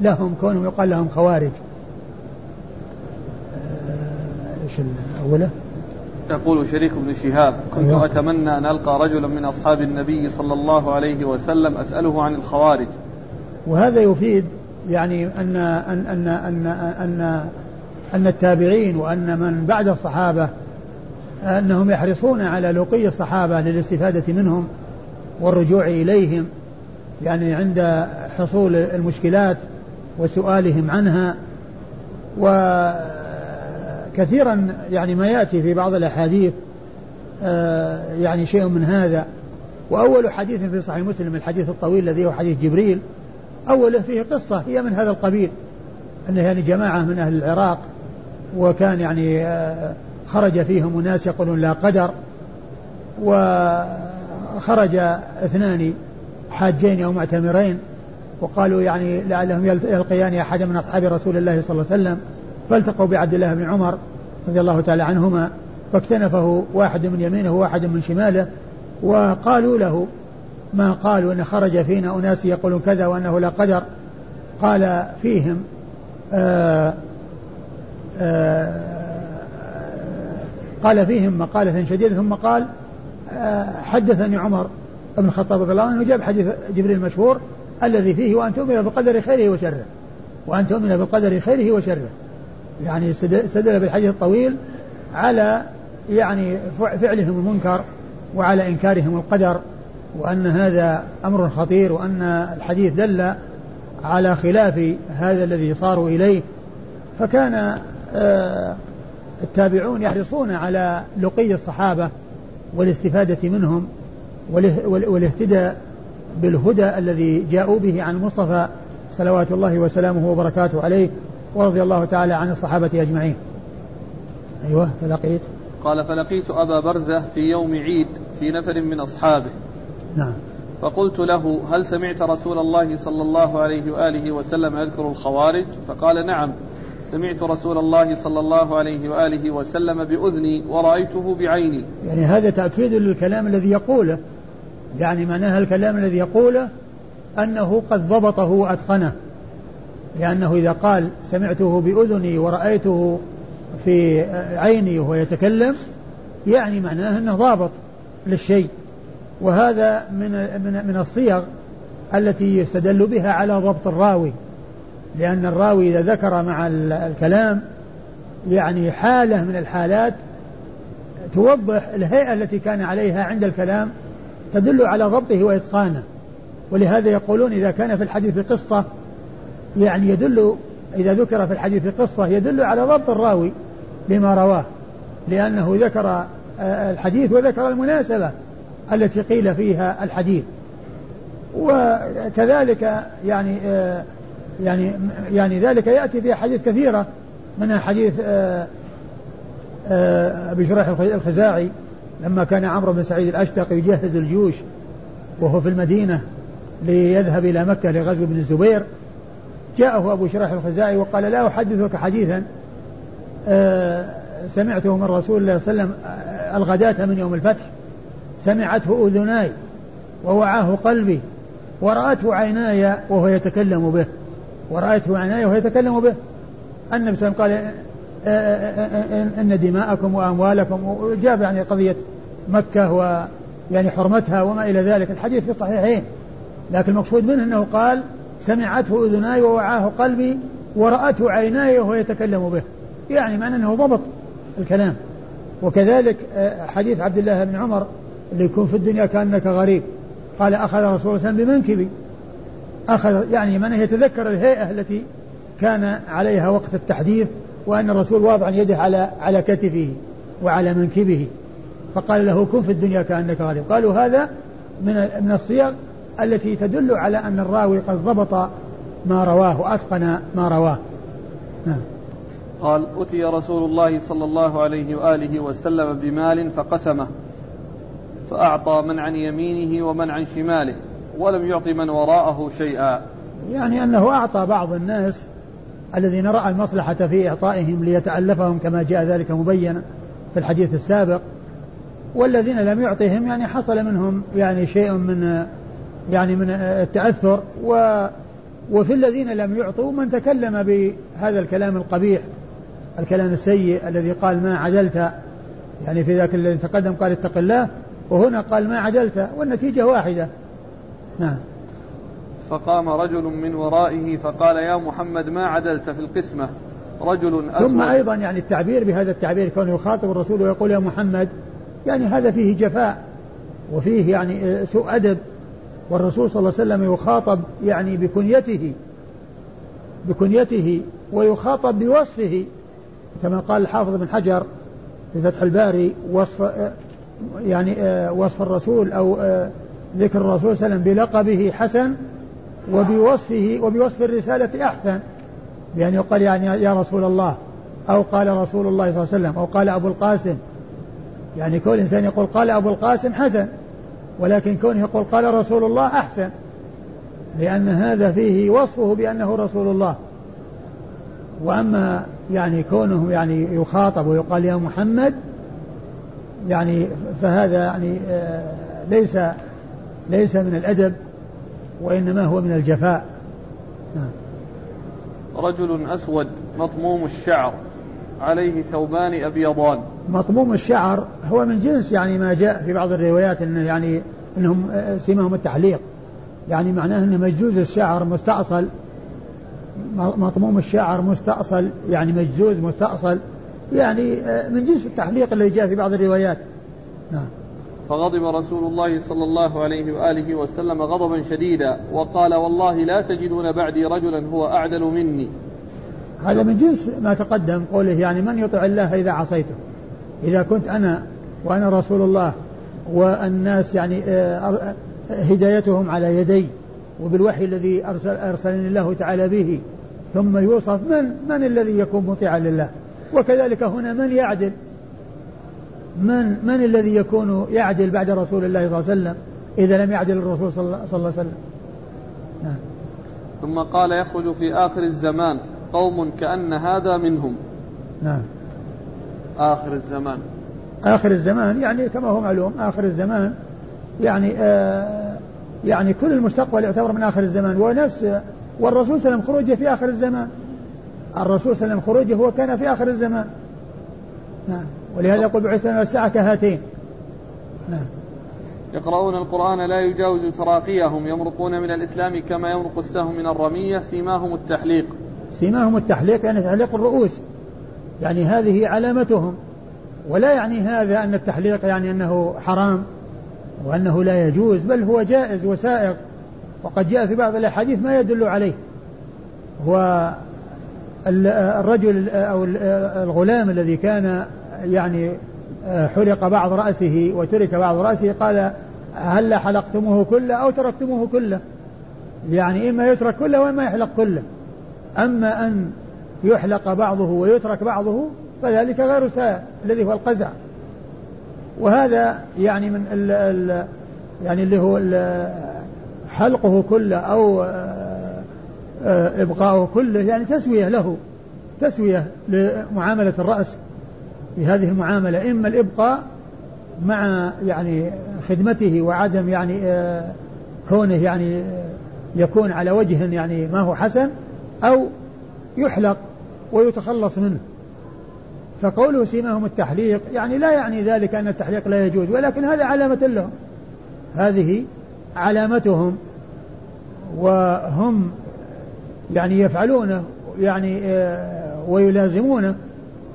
لهم كونهم يقال لهم خوارج إيش الأولى؟ يقول شريك بن شهاب كنت أيوه. أتمنى أن ألقى رجلا من أصحاب النبي صلى الله عليه وسلم أسأله عن الخوارج وهذا يفيد يعني أن أن أن أن أن, أن التابعين وأن من بعد الصحابة أنهم يحرصون على لقي الصحابة للاستفادة منهم والرجوع إليهم يعني عند حصول المشكلات وسؤالهم عنها وكثيرا يعني ما يأتي في بعض الأحاديث آه، يعني شيء من هذا. وأول حديث في صحيح مسلم الحديث الطويل الذي هو حديث جبريل أوله فيه قصة هي من هذا القبيل أنه يعني جماعة من أهل العراق وكان يعني آه، خرج فيهم أناس يقولون لا قدر وخرج اثنان حاجين أو معتمرين وقالوا يعني لعلهم يلقيان أحدا من أصحاب رسول الله صلى الله عليه وسلم. فالتقوا بعبد الله بن عمر رضي الله تعالى عنهما فاكتنفه واحد من يمينه وواحد من شماله وقالوا له ما قالوا أن خرج فينا أناس يقولون كذا وأنه لا قدر. قال فيهم آآ آه، آآ آه، قال فيهم مقالة شديدة ثم قال آه، حدثني عمر بن الخطاب رضي الله عنه جاب حديث جبريل المشهور الذي فيه وأن تؤمن بقدر خيره وشره وأن تؤمن بقدر خيره وشره. يعني استدل بالحديث الطويل على يعني فعلهم المنكر وعلى إنكارهم القدر وأن هذا أمر خطير وأن الحديث دل على خلاف هذا الذي صاروا إليه. فكان آه، التابعون يحرصون على لقي الصحابة والاستفادة منهم والاهتداء بالهدى الذي جاءوا به عن المصطفى صلوات الله وسلامه وبركاته عليه. ورضي الله تعالى عن الصحابة أجمعين. أيوة فلقيت. قال فلقيت أبا برزة في يوم عيد في نفر من أصحابه. نعم. فقلت له هل سمعت رسول الله صلى الله عليه وآله وسلم يذكر الخوارج؟ فقال نعم. سمعت رسول الله صلى الله عليه وآله وسلم بأذني ورأيته بعيني. يعني هذا تأكيد للكلام الذي يقوله. يعني معناها الكلام الذي يقوله أنه قد ضبطه وأتقنه. لأنه إذا قال سمعته بأذني ورأيته في عيني وهو يتكلم يعني معناه أنه ضابط للشيء. وهذا من من من الصيغ التي يستدل بها على ضبط الراوي. لأن الراوي إذا ذكر مع الكلام يعني حالة من الحالات توضح الهيئة التي كان عليها عند الكلام تدل على ضبطه وإتقانه. ولهذا يقولون إذا كان في الحديث قصة يعني يدل إذا ذكر في الحديث قصة يدل على ضبط الراوي لما رواه لأنه ذكر آه، الحديث وذكر المناسبة التي قيل فيها الحديث. وكذلك يعني آه، يعني يعني ذلك يأتي في أحاديث كثيرة منها حديث آه، أبي شريح الخزاعي لما كان عمرو بن سعيد الأشتق يجهز الجيوش وهو في المدينة ليذهب إلى مكة لغزو ابن الزبير جاءه أبو شريح الخزاعي وقال لا أحدثك حديثا آه، سمعته من رسول الله صلى الله عليه وسلم آه، الغداة من يوم الفتح سمعته أذناي ووعاه قلبي ورأته عيناي وهو يتكلم به ورأته عيناي وهو يتكلم به. النبي صلى الله عليه وسلم قال آه، إن دماءكم وأموالكم وجاب يعني قضية مكة و يعني حرمتها وما إلى ذلك. الحديث في الصحيحين لكن المقصود منه أنه قال سمعته أذناي ووعاه قلبي ورأته عيناي وهو يتكلم به. يعني معنى أنه ضبط الكلام. وكذلك آه، حديث عبد الله بن عمر اللي يكون في الدنيا كأنك غريب. قال أخذ رسول الله بمنكبي. أخذ يعني من يتذكر الهيئة التي كان عليها وقت التحديث وأن الرسول واضعا يده على على كتفه وعلى منكبه. فقال له كن في الدنيا كأنك غريب. قالوا هذا من من الصيغ التي تدل على أن الراوي قد ضبط ما رواه وأتقن ما رواه. نعم. قال أتي رسول الله صلى الله عليه وآله وسلم بمال فقسمه فأعطى من عن يمينه ومن عن شماله ولم يعط من وراءه شيئا. يعني أنه أعطى بعض الناس الذين رأى المصلحة في إعطائهم ليتألفهم كما جاء ذلك مبينا في الحديث السابق والذين لم يعطهم يعني حصل منهم يعني شيء من يعني من التأثر. و وفي الذين لم يعطوا من تكلم بهذا الكلام القبيح الكلام السيء الذي قال ما عدلت. يعني في ذاك الذي تقدم قال اتق الله وهنا قال ما عدلت والنتيجة واحدة. نعم. فقام رجل من ورائه فقال يا محمد ما عدلت في القسمة؟ رجل أسود. ثم أيضا يعني التعبير بهذا التعبير كونه يخاطب الرسول ويقول يا محمد يعني هذا فيه جفاء وفيه يعني سوء أدب. والرسول صلى الله عليه وسلم يخاطب يعني بكنيته بكنيته ويخاطب بوصفه كما قال الحافظ بن حجر في فتح الباري وصف يعني وصف الرسول أو ذكر الرسول صلى الله عليه وسلم بلقبه حسن وبوصفه وبوصف الرسالة أحسن. بأن يقال يعني يا رسول الله أو قال رسول الله صلى الله عليه وسلم أو قال أبو القاسم. يعني كل إنسان يقول قال أبو القاسم حسن. ولكن كونه يقول قال رسول الله أحسن لأن هذا فيه وصفه بأنه رسول الله. وأما يعني كونه يعني يخاطب ويقال يا محمد يعني فهذا يعني آه، ليس ليس من الأدب وإنما هو من الجفاء. نعم. رجل أسود مطموم الشعر عليه ثوبان أبيضان. مطموم الشعر هو من جنس يعني ما جاء في بعض الروايات إنه يعني إنهم سمهم التحليق يعني معناه إنه مجوز الشعر مستأصل. مطموم الشعر مستأصل يعني مجزوز مستأصل. يعني من جنس التحليق الذي جاء في بعض الروايات. نعم. فغضب رسول الله صلى الله عليه وآله وسلم غضبا شديدا وقال والله لا تجدون بعدي رجلا هو أعدل مني. هذا من جنس ما تقدم قوله يعني من يطع الله إذا عصيته. إذا كنت أنا وأنا رسول الله والناس يعني آه، هدايتهم على يدي وبالوحي الذي أرسل أرسلني الله تعالى به ثم يوصف من من الذي يكون مطيعا لله؟ وكذلك هنا من يعدل؟ من من الذي يكون يعدل بعد رسول الله صلى الله عليه وسلم إذا لم يعدل الرسول صلى الله عليه وسلم؟ نعم. ثم قال يخرج في آخر الزمان قوم كأن هذا منهم. نعم. آخر الزمان. آخر الزمان يعني كما هو معلوم آخر الزمان يعني آه يعني كل المستقبل يعتبر من آخر الزمان. ونفس والرسول صلى الله عليه وسلم خروجه في آخر الزمان. الرسول صلى الله عليه وسلم خروجه هو كان في آخر الزمان. نعم. ولهذا يقول بعثنا الساعة كهاتين نعم. يقرؤون القرآن لا يجاوز تراقيهم يمرقون من الإسلام كما يمرق السهم من الرمية سيماهم التحليق. سيماهم التحليق يعني تحليق الرؤوس. يعني هذه علامتهم. ولا يعني هذا أن التحليق يعني أنه حرام وأنه لا يجوز بل هو جائز وسائغ وقد جاء في بعض الأحاديث ما يدل عليه. هو الرجل أو الغلام الذي كان يعني حرق بعض رأسه وترك بعض رأسه قال هل حلقتموه كله أو تركتموه كله؟ يعني إما يترك كله وإما يحلق كله. أما أن يحلق بعضه ويترك بعضه فذلك غير سائر الذي هو القزع. وهذا يعني من ال ال يعني اللي هو حلقه كله أو إبقاؤه كله يعني تسوية له تسوية لمعاملة الرأس بهذه المعاملة. إما الإبقاء مع يعني خدمته وعدم يعني كونه يعني يكون على وجه يعني ما هو حسن أو يحلق ويتخلص منه. فقوله سيماهم التحليق يعني لا يعني ذلك أن التحليق لا يجوز ولكن هذا علامة لهم. هذه علامتهم وهم يعني يفعلونه يعني آه، ويلازمونه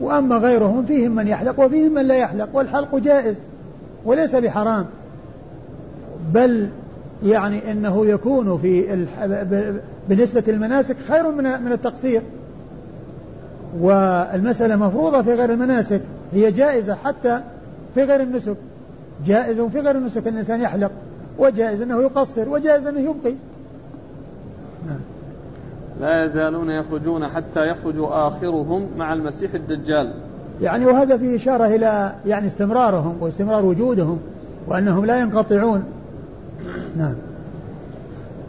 وأما غيرهم فيهم من يحلق وفيهم من لا يحلق والحلق جائز وليس بحرام. بل يعني إنه يكون في بالنسبة للمناسك خير من التقصير. والمسألة مفروضة في غير المناسك هي جائزة حتى في غير النسك. جائز في غير النسك أن الإنسان يحلق وجائز أنه يقصر وجائز أنه يبقي. نعم. لا يزالون يخرجون حتى يخرج آخرهم مع المسيح الدجال. يعني وهذا فيه إشارة إلى يعني استمرارهم واستمرار وجودهم وأنهم لا ينقطعون. نعم.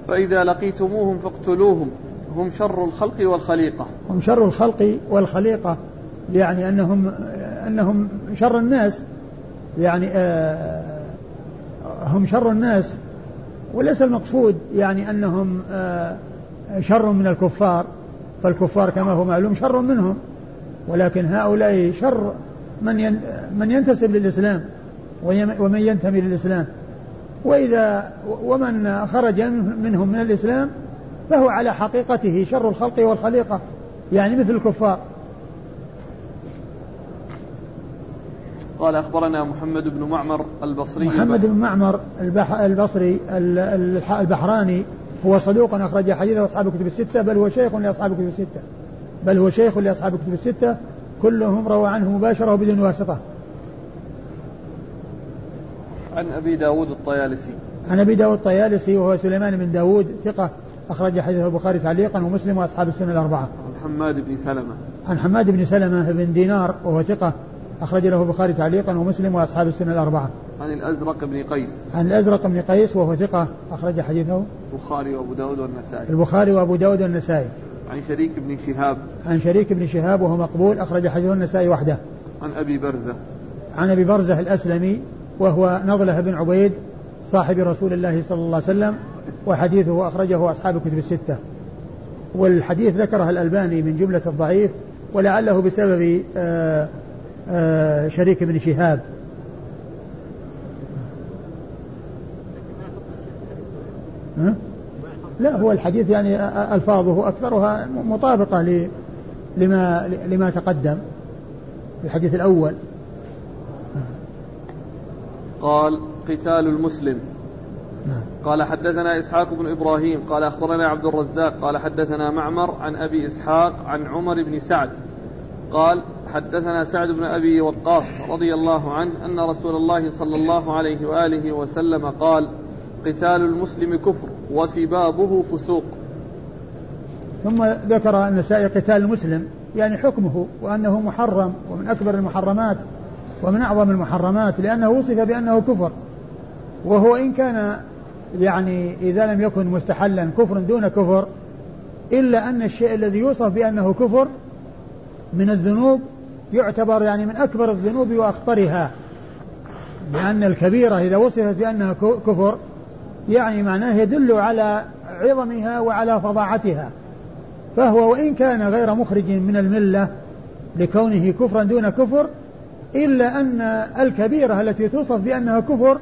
فإذا لقيتموهم فاقتلوهم. هم شر الخلق والخليقة. هم شر الخلق والخليقة يعني أنهم أنهم شر الناس يعني آه هم شر الناس. وليس المقصود يعني أنهم آه شر من الكفار فالكفار كما هو معلوم شر منهم. ولكن هؤلاء شر من من ينتسب للإسلام ومن ينتمي للإسلام. وإذا ومن خرج منهم من الإسلام فهو على حقيقته شر الخلق والخليقة يعني مثل الكفار. قال أخبرنا محمد بن معمر البصري. محمد بن معمر البصري البحراني هو صدوق أخرج حديثه أصحاب الكتب الستة بل هو شيخ لأصحاب الكتب الستة. بل هو شيخ لأصحاب الكتب الستة كلهم روى عنه مباشرة وبدون واسطة. عن أبي داود الطيالسي. عن أبي داود الطيالسي وهو سليمان بن داود ثقة. أخرج حديث البخاري تعليقا ومسلم وأصحاب السنة الأربعة. عن حماد بن سلمة. عن حماد بن سلمة بن دينار وهو ثقة أخرج له البخاري تعليقا ومسلم وأصحاب السنة الأربعة. عن الأزرق بن قيس. عن الأزرق بن قيس وهو ثقة أخرج حديثه. البخاري وأبو داود والنسائي. البخاري وأبو داود والنسائي. عن شريك بن شهاب. عن شريك بن شهاب وهو مقبول أخرج حديثه النسائي وحده. عن أبي برزة. عن أبي برزة الأسلمي وهو نضلة بن عبيد صاحب رسول الله صلى الله عليه وسلم وحديثه أخرجه أصحاب الكتب الستة والحديث ذكره الألباني من جملة الضعيف ولعله بسبب آه، آه، شريك بن شهاب ها؟ لا هو الحديث يعني ألفاظه أكثرها مطابقة لما لما تقدم الحديث الأول قال قتال المسلم. قال حدثنا إسحاق بن إبراهيم قال أخبرنا عبد الرزاق قال حدثنا معمر عن أبي إسحاق عن عمر بن سعد. قال حدثنا سعد بن أبي وقاص رضي الله عنه أن رسول الله صلى الله عليه وآله وسلم قال قتال المسلم كفر وسبابه فسوق. ثم ذكر النسائي قتال المسلم يعني حكمه وأنه محرم ومن أكبر المحرمات ومن أعظم المحرمات لأنه وصف بأنه كفر. وهو إن كان يعني إذا لم يكن مستحلا كفر دون كفر إلا أن الشيء الذي يوصف بأنه كفر من الذنوب يعتبر يعني من أكبر الذنوب وأخطرها. لأن الكبيرة إذا وصفت بأنها كفر يعني معناه يدل على عظمها وعلى فظاعتها. فهو وإن كان غير مخرج من الملة لكونه كفرا دون كفر إلا أن الكبيرة التي توصف بأنها كفر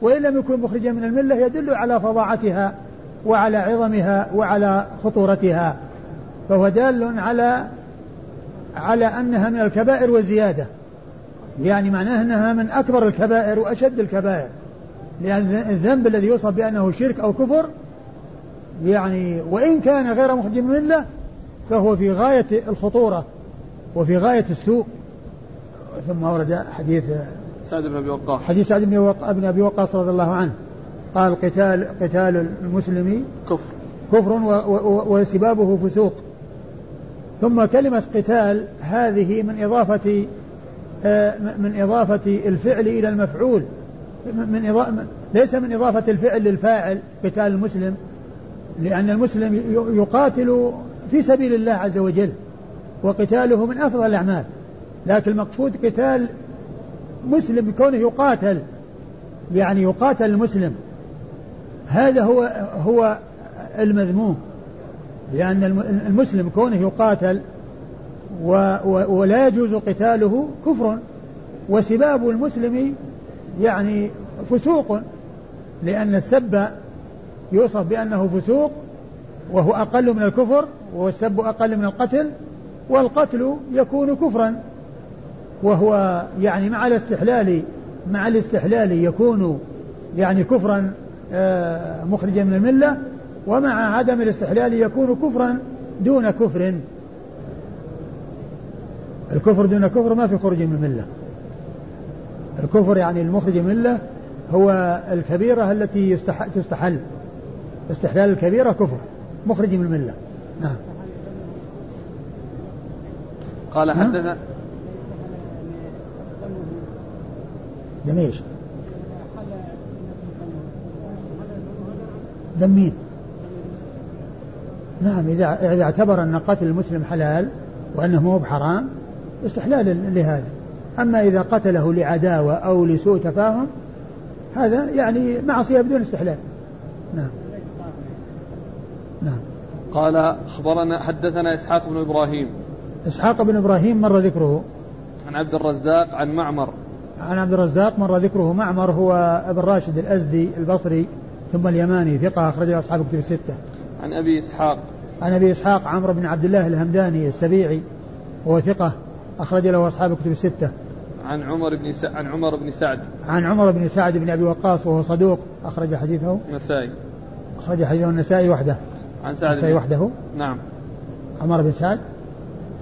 وإن لم يكن مخرجا من الملة يدل على فظاعتها وعلى عظمها وعلى خطورتها فهو دال على على أنها من الكبائر وزيادة يعني معناه أنها من أكبر الكبائر وأشد الكبائر. لأن الذنب الذي يوصف بأنه شرك أو كفر يعني وإن كان غير مخرج من الملة فهو في غاية الخطورة وفي غاية السوء. ثم ورد حديث سعد بن أبي وقاص. حديث سعد بن أبي وقاص رضي الله عنه. قال قتال قتال المسلم كفر. كفر وسبابه فسوق. ثم كلمة قتال هذه من إضافة آه، من إضافة الفعل إلى المفعول. من إضافة ليس من إضافة الفعل للفاعل قتال المسلم لأن المسلم يقاتل في سبيل الله عز وجل وقتاله من أفضل الأعمال. لكن المقصود قتال مسلم كونه يقاتل. يعني يقاتل المسلم. هذا هو هو المذموم. لأن المسلم كونه يقاتل و و ولا يجوز قتاله كفر. وسباب المسلم يعني فسوق. لأن السب يوصف بأنه فسوق وهو أقل من الكفر والسب أقل من القتل والقتل يكون كفرا. وهو يعني مع الاستحلال مع الاستحلال يكون يعني كفرا آه، مخرجا من الملة ومع عدم الاستحلال يكون كفرا دون كفر. الكفر دون كفر ما في خروج من الملة. الكفر يعني المخرج من الملة هو الكبيرة التي تستحل. استحلال الكبيرة كفر مخرج من الملة. نعم. قال حدثنا دم إيش؟ دم مين؟ نعم إذا إذا اعتبر أن قتل المسلم حلال وأنه مو بحرام استحلال لهذا. أما إذا قتله لعداوة أو لسوء تفاهم هذا يعني معصية بدون استحلال. نعم. نعم. قال أخبرنا حدثنا إسحاق بن إبراهيم. إسحاق بن إبراهيم مر ذكره. عن عبد الرزاق عن معمر. عن عبد الرزاق مر ذكره معمر هو ابن راشد الأزدي البصري ثم اليماني ثقة أخرجه أصحاب كتب الستة عن أبي إسحاق عن أبي إسحاق عمرو بن عبد الله الهمداني السبيعي وهو ثقة أخرج له أصحاب الكتب الستة. عن عمر بن س... عن عمر بن سعد. عن عمر بن سعد بن أبي وقاص وهو صدوق أخرج حديثه. النسائي. أخرج حديثه النسائي وحده. عن سعد النسائي وحده. نعم. عمر بن سعد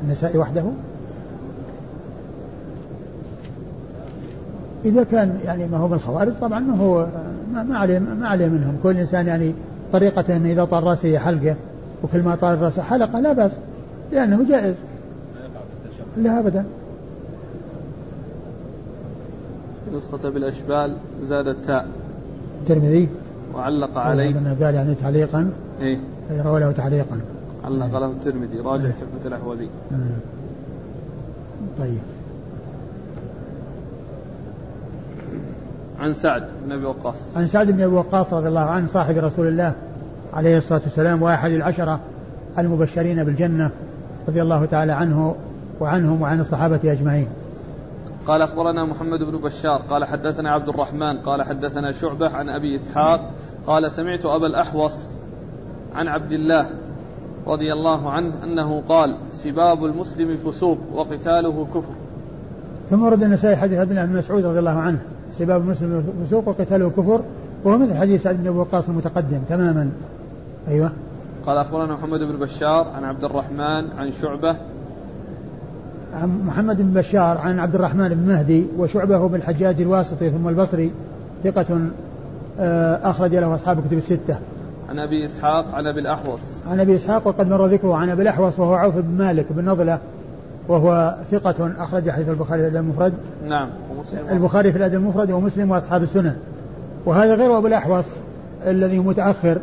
النسائي وحده. إذا كان يعني ما هو من الخوارج طبعا ما هو ما عليه ما عليه منهم. كل إنسان يعني طريقته أنه إذا طال رأسه حلقة وكل ما طال رأسه حلقة لا بأس لأنه جائز. لا أبدا. نسخة بالأشبال زاد التاء. الترمذي. وعلق عليه. قال يعني تعليقا إيه. روى له تعليقا. علق له الترمذي راجع تحفة إيه. الأحوذي. طيب. عن سعد بن أبي وقاص عن سعد بن أبي وقاص رضي الله عنه صاحب رسول الله عليه الصلاة والسلام وأحد العشرة المبشرين بالجنة رضي الله تعالى عنه وعنهم وعن الصحابة أجمعين. قال أخبرنا محمد بن بشار قال حدثنا عبد الرحمن قال حدثنا شعبة عن أبي إسحاق قال سمعت أبا الأحوص عن عبد الله رضي الله عنه أنه قال سباب المسلم فسوق وقتاله كفر. ثم ورد النسائي حديث ابن ابي مسعود رضي الله عنه سباب المسلم فسوق وقتاله كفر وهو مثل حديث سعد بن أبي وقاص المتقدم تماما أيوه قال أخبرنا محمد بن بشار عن عبد الرحمن عن شعبة عن محمد بن بشار عن عبد الرحمن بن مهدي وشعبة بن الحجاج الواسطي ثم البصري ثقة آه، أخرج له أصحاب الكتب الستة. عن أبي إسحاق عن أبي الأحوص. عن أبي إسحاق وقد مر ذكره عن أبي الأحوص وهو عوف بن مالك بن نضلة وهو ثقة أخرج حديث البخاري في الأدب المفرد. نعم. ومسلم البخاري في الأدب المفرد ومسلم وأصحاب السنن وهذا غير أبو الأحوص الذي هو متأخر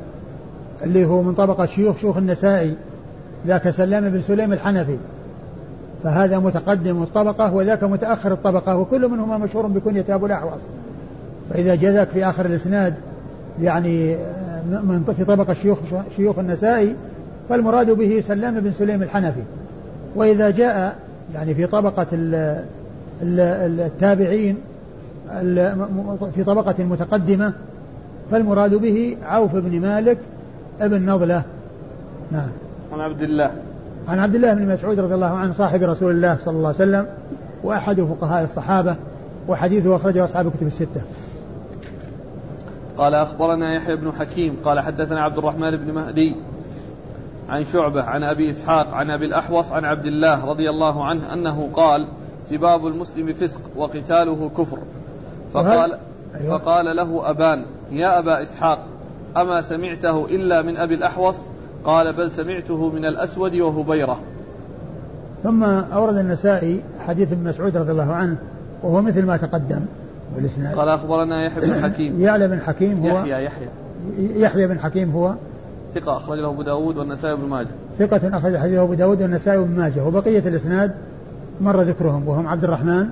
اللي هو من طبقة شيوخ شيوخ النسائي ذاك سلام بن سليم الحنفي. فهذا متقدم الطبقة وذاك متأخر الطبقة وكل منهما مشهور بكنية أبو الأحوص. فإذا جاءك في آخر الإسناد يعني من في طبقة شيوخ شيوخ النسائي فالمراد به سلام بن سليم الحنفي. وإذا جاء يعني في طبقة التابعين في طبقة متقدمة فالمراد به عوف بن مالك ابن نضلة. نعم. عن عبد الله. عن عبد الله بن مسعود رضي الله عنه صاحب رسول الله صلى الله عليه وسلم وأحد فقهاء الصحابة وحديثه أخرجه أصحاب الكتب الستة. قال أخبرنا يحيى بن حكيم قال حدثنا عبد الرحمن بن مهدي عن شعبة عن أبي إسحاق عن أبي الأحوص عن عبد الله رضي الله عنه أنه قال سباب المسلم فسق وقتاله كفر. فقال أيوة. فقال له أبان يا أبا إسحاق أما سمعته إلا من أبي الأحوص؟ قال بل سمعته من الأسود وهبيرة. ثم أورد النسائي حديث ابن مسعود رضي الله عنه وهو مثل ما تقدم بالإسناد. قال أخبرنا يحيى بن حكيم. يعلى بن حكيم هو يحيى يحيى. يحيى بن حكيم هو ثقة أخرج له أبو داود والنسائي بن ماجه. ثقة أخرج حديثه أبو داود والنسائي بن ماجه. وبقية الإسناد مر ذكرهم وهم عبد الرحمن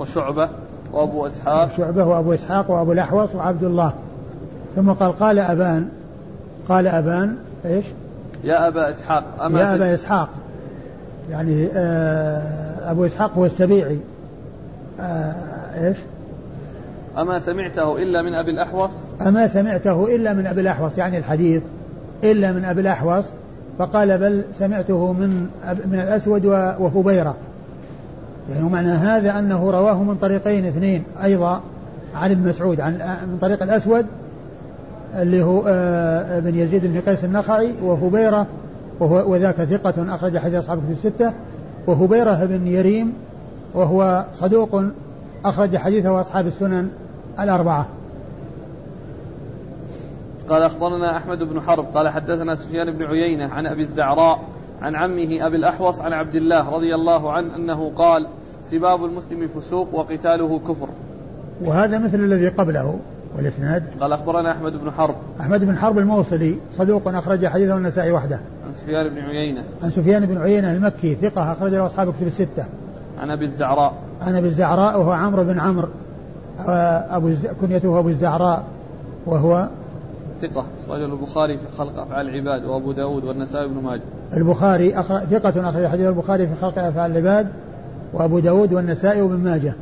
وشعبة وأبو إسحاق. شعبة وأبو إسحاق وأبو الأحوص وعبد الله. ثم قال قال أبان قال أبان إيش؟ يا أبا إسحاق أما يا أبا إسحاق. يعني آه أبو إسحاق هو السبيعي. آه إيش؟ أما سمعته إلا من أبي الأحوص؟ أما سمعته إلا من أبي الأحوص يعني الحديث إلا من أبي الأحوص فقال بل سمعته من من الأسود وهبيرة يعني معنى هذا أنه رواه من طريقين اثنين أيضا عن ابن مسعود عن من طريق الأسود اللي هو آه، ابن يزيد بن قيس النخعي وهبيرة وهو وذاك ثقة أخرج حديث أصحاب في الستة وهبيرة بن يريم وهو صدوق أخرج حديثه أصحاب السنن الأربعة. قال أخبرنا أحمد بن حرب قال حدثنا سفيان بن عيينة عن أبي الزعراء عن عمه أبي الأحوص عن عبد الله رضي الله عنه أنه قال سباب المسلم فسوق وقتاله كفر. وهذا مثل الذي قبله والإسناد. قال أخبرنا أحمد بن حرب. أحمد بن حرب الموصلي صدوق أخرج حديثه النسائي وحده. عن سفيان بن عيينة. عن سفيان بن عيينة المكي ثقة أخرج له أصحاب كتب الستة. عن أبي الزعراء. عن أبي الزعراء وهو عمرو بن عمرو. أبو كنيته أبو الزعراء وهو ثقة رجل البخاري في خلق أفعال العباد وأبو داود والنسائي بن ماجه. البخاري أخرج ثقة أخرج حديث البخاري في خلق أفعال العباد وأبو داود والنسائي وابن ماجه.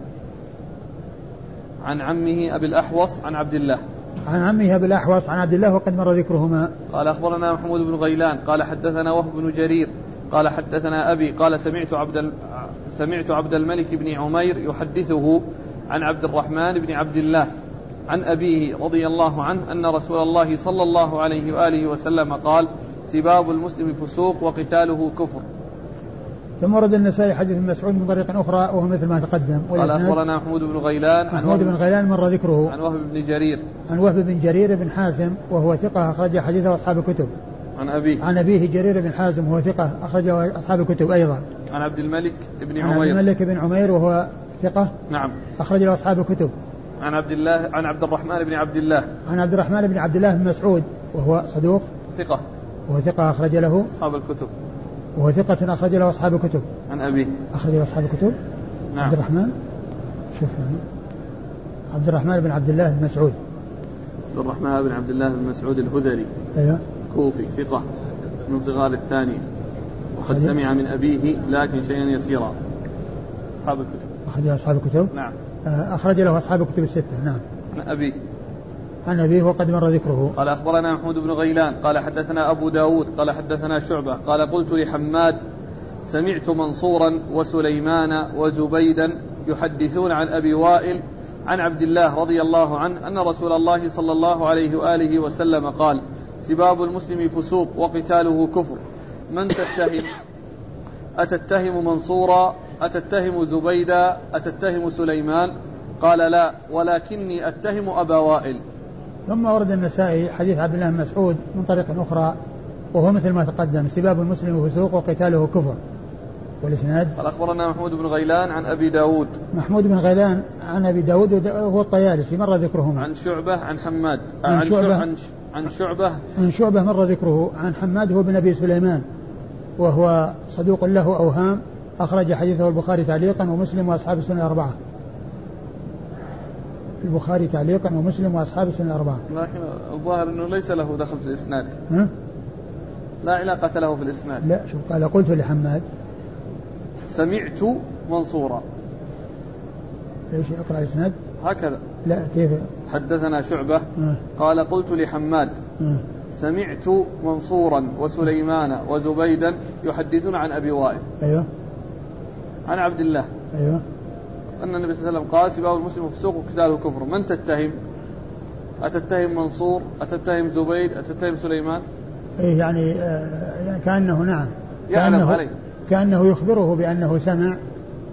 عن عمه أبي الأحوص عن عبد الله. عن عمه أبي الأحوص عن عبد الله وقد مر ذكرهما. قال أخبرنا محمود بن غيلان قال حدثنا وهب بن جرير قال حدثنا أبي قال سمعت عبد سمعت عبد الملك بن عمير يحدثه عن عبد الرحمن بن عبد الله عن أبيه رضي الله عنه أن رسول الله صلى الله عليه وآله وسلم قال سباب المسلم فسوق وقتاله كفر. ثم ورد النسائي حديث ابن مسعود من طريق أخرى وهو مثل ما تقدم. قال أخبرنا محمود بن غيلان محمود بن غيلان مر ذكره. عن وهب بن جرير. عن وهب بن جرير بن حازم وهو ثقة أخرج حديثه أصحاب الكتب. عن أبيه. عن أبيه جرير بن حازم وهو ثقة أخرجه أصحاب الكتب أيضا. عن عبد الملك بن عمير عن عبد الملك بن عمير وهو ثقة؟ نعم. أخرج له أصحاب الكتب. عن عبد الله عن عبد الرحمن بن عبد الله. عن عبد الرحمن بن عبد الله بن مسعود وهو صدوق. ثقة. وهو ثقة أخرج له. أصحاب الكتب. وهو ثقة أخرج له أصحاب الكتب. عن أبيه. أخرج له أصحاب الكتب. نعم. عبد الرحمن. شوف. عبد الرحمن بن عبد الله بن مسعود. عبد الرحمن بن عبد الله بن مسعود الهذلي. أيوه. كوفي ثقة. من صغار الثانية. وقد سمع من أبيه لكن شيئا يسيرا. أصحاب الكتب. أخرج له أصحاب الكتب؟ نعم. آه، أخرج له أصحاب الكتب الستة نعم. عن أبيه. عن أبيه وقد مر ذكره. قال أخبرنا محمود بن غيلان قال حدثنا أبو داود قال حدثنا شعبة قال قلت لحماد سمعت منصورا وسليمان وزبيدا يحدثون عن أبي وائل عن عبد الله رضي الله عنه أن رسول الله صلى الله عليه وآله وسلم قال سباب المسلم فسوق وقتاله كفر. من تتهم أتتهم منصورا أتتهم زبيدا أتتهم سليمان؟ قال لا ولكني أتهم أبا وائل. ثم ورد النسائي حديث عبد الله بن مسعود من طريق أخرى وهو مثل ما تقدم سباب المسلم فسوق وقتاله كفر. والإسناد؟ قال أخبرنا محمود بن غيلان عن أبي داود. محمود بن غيلان عن أبي داود وهو الطيالسي مر ذكرهما. عن شعبة عن حماد. عن, عن شعبة عن, عن شعبة. عن شعبة مر ذكره عن حماد هو بن أبي سليمان وهو صدوق له أوهام. أخرج حديثه البخاري تعليقا ومسلم وأصحاب السنة الأربعة البخاري تعليقا ومسلم وأصحاب السنن الأربعة. لكن الظاهر إنه ليس له دخل في الإسناد. ها؟ لا علاقة له في الإسناد. لا شوف قال قلت لحماد سمعت منصورا. إيش اقرأ الإسناد؟ هكذا. لا كيف؟ حدثنا شعبة آه. قال قلت لحماد آه. سمعت منصورا وسليمان وزبيدا يحدثون عن أبي وائل أيوه عن عبد الله أيوه أن النبي صلى الله عليه وسلم قال سباب المسلم فسوق وقتاله كفر من تتهم؟ أتتهم منصور؟ أتتهم زبيد؟ أتتهم سليمان؟ إيه يعني آه يعني كأنه نعم يعلم كأنه عليه كأنه يخبره بأنه سمع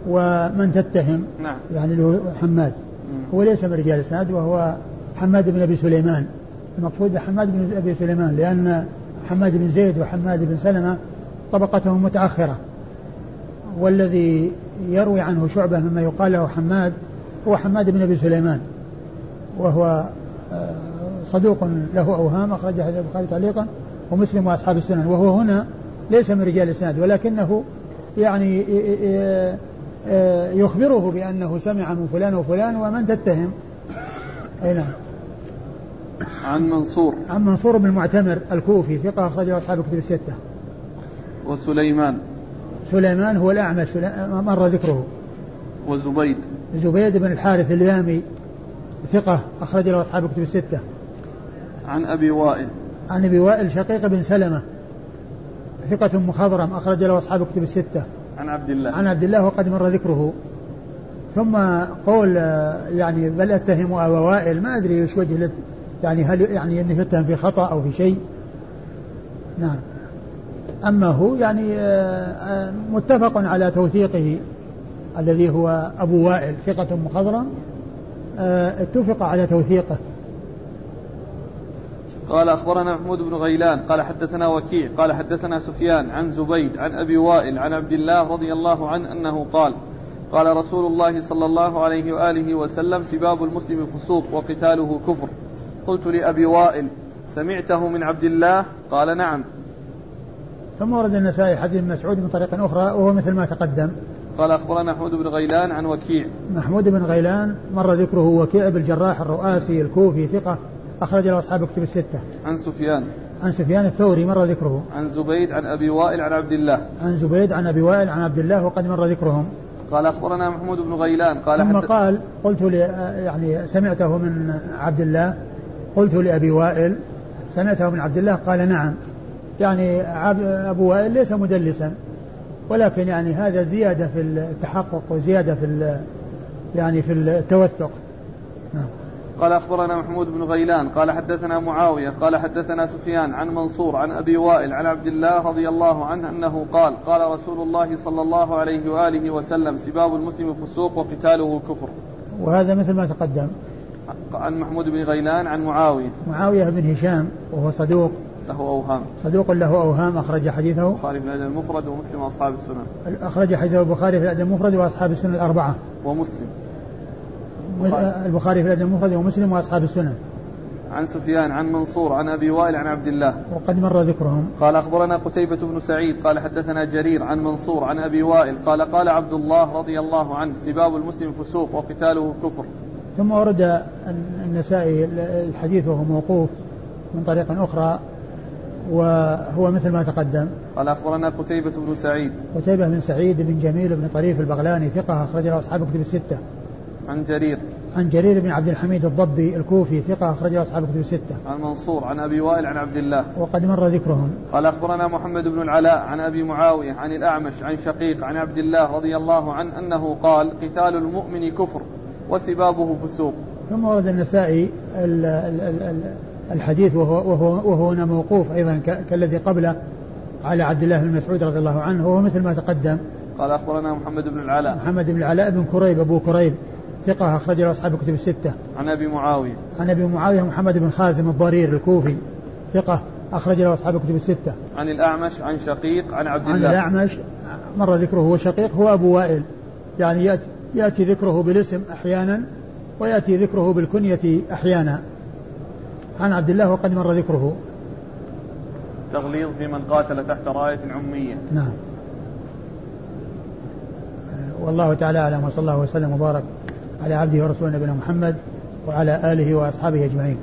ومن تتهم نعم يعني له حماد مم. هو ليس من رجال الاسناد وهو حماد بن أبي سليمان المقصود بحماد بن أبي سليمان لأن حماد بن زيد وحماد بن سلمة طبقتهم متأخرة والذي يروي عنه شعبة مما يقال له حماد هو حماد بن أبي سليمان وهو آه، صدوق له أوهام أخرج حديث البخاري تعليقا ومسلم وأصحاب السنن وهو هنا ليس من رجال الإسناد ولكنه يعني آه، آه، يخبره بأنه سمع من فلان وفلان ومن تتهم. أي نعم. عن منصور. عن منصور بن المعتمر الكوفي ثقة أخرجه أصحاب الكتب الستة. وسليمان. سليمان هو الأعمش مر ذكره. وزبيد. زبيد بن الحارث اليامي ثقة أخرج له أصحاب الكتب الستة. عن أبي وائل. عن أبي وائل شقيق بن سلمة ثقة مخضرم أخرج له أصحاب الكتب الستة. عن عبد الله. عن عبد الله وقد مر ذكره. ثم قول آه، يعني بل أتهم أبا وائل ما أدري إيش وجه يعني هل يعني إنه يتهم في خطأ أو في شيء. نعم. أما هو يعني آه، آه، متفق على توثيقه الذي هو أبو وائل ثقة مخضرم. آه، اتفق على توثيقه. قال أخبرنا محمود بن غيلان قال حدثنا وكيع قال حدثنا سفيان عن زبيد عن أبي وائل عن عبد الله رضي الله عنه أنه قال قال رسول الله صلى الله عليه وآله وسلم سباب المسلم فسوق وقتاله كفر. قلت لأبي وائل سمعته من عبد الله؟ قال نعم. ثم ورد النسائي حديث مسعود من طريق أخرى وهو مثل ما تقدم. قال أخبرنا محمود بن غيلان عن وكيع. محمود بن غيلان مر ذكره وكيع بن الجراح الرؤاسي الكوفي ثقة أخرج له أصحاب كتب الستة. عن سفيان. عن سفيان الثوري مر ذكره. عن زبيد عن أبي وائل عن عبد الله. عن زبيد عن أبي وائل عن عبد الله وقد مر ذكرهم. قال أخبرنا محمود بن غيلان. قال ثم حد... قال قلت ل يعني سمعته من عبد الله قلت لأبي وائل سمعته من عبد الله؟ قال نعم. يعني أبو وائل ليس مدلسا. ولكن يعني هذا زيادة في التحقق وزيادة في يعني في التوثق. نعم. قال أخبرنا محمود بن غيلان قال حدثنا معاوية قال حدثنا سفيان عن منصور عن أبي وائل عن عبد الله رضي الله عنه أنه قال قال رسول الله صلى الله عليه وآله وسلم سباب المسلم فسوق وقتاله كفر. وهذا مثل ما تقدم. عن محمود بن غيلان عن معاوية. معاوية بن هشام وهو صدوق له أوهام. صدوق له أوهام أخرج حديثه. البخاري في الأدب المفرد ومسلم وأصحاب السنن أخرج حديثه البخاري في الأدب المفرد وأصحاب السنن الأربعة. ومسلم. البخاري. في الأدب المفرد ومسلم وأصحاب السنن عن سفيان عن منصور عن أبي وائل عن عبد الله. وقد مر ذكرهم. قال أخبرنا قتيبة بن سعيد قال حدثنا جرير عن منصور عن أبي وائل. قال قال عبد الله رضي الله عنه سباب المسلم فسوق وقتاله كفر. ثم ورد النسائي الحديث وهو موقوف من طريق أخرى. وهو مثل ما تقدم. قال أخبرنا قتيبة بن سعيد. قتيبة بن سعيد بن جميل بن طريف البغلاني ثقة أخرج له أصحاب الكتب الستة. عن جرير. عن جرير بن عبد الحميد الضبي الكوفي ثقة أخرج له أصحاب الكتب الستة. عن منصور عن أبي وائل عن عبد الله. وقد مر ذكرهم. قال أخبرنا محمد بن العلاء عن أبي معاوية عن الأعمش عن شقيق عن عبد الله رضي الله عنه أنه قال قتال المؤمن كفر وسبابه فسوق ثم ورد النسائي ال- ال- ال- ال- الحديث وهو وهو وهو هنا موقوف أيضا ك- كالذي قبله على عبد الله بن مسعود رضي الله عنه وهو مثل ما تقدم. قال أخبرنا محمد بن العلاء. محمد بن العلاء بن كريب أبو كريب ثقة أخرج له أصحاب الكتب الستة. عن أبي معاوية. عن أبي معاوية محمد بن خازم الضرير الكوفي ثقة أخرج له أصحاب الكتب الستة. عن الأعمش عن شقيق عن عبد عن الله. الأعمش مر ذكره هو شقيق هو أبو وائل. يعني يأتي, يأتي ذكره بالاسم أحيانا ويأتي ذكره بالكنية أحيانا. عن عبد الله وقد مر ذكره. تغليظ في من قاتل تحت راية عمية. نعم. والله تعالى أعلم وصلى الله وسلم وبارك على عبده ورسوله نبينا محمد وعلى آله وأصحابه أجمعين.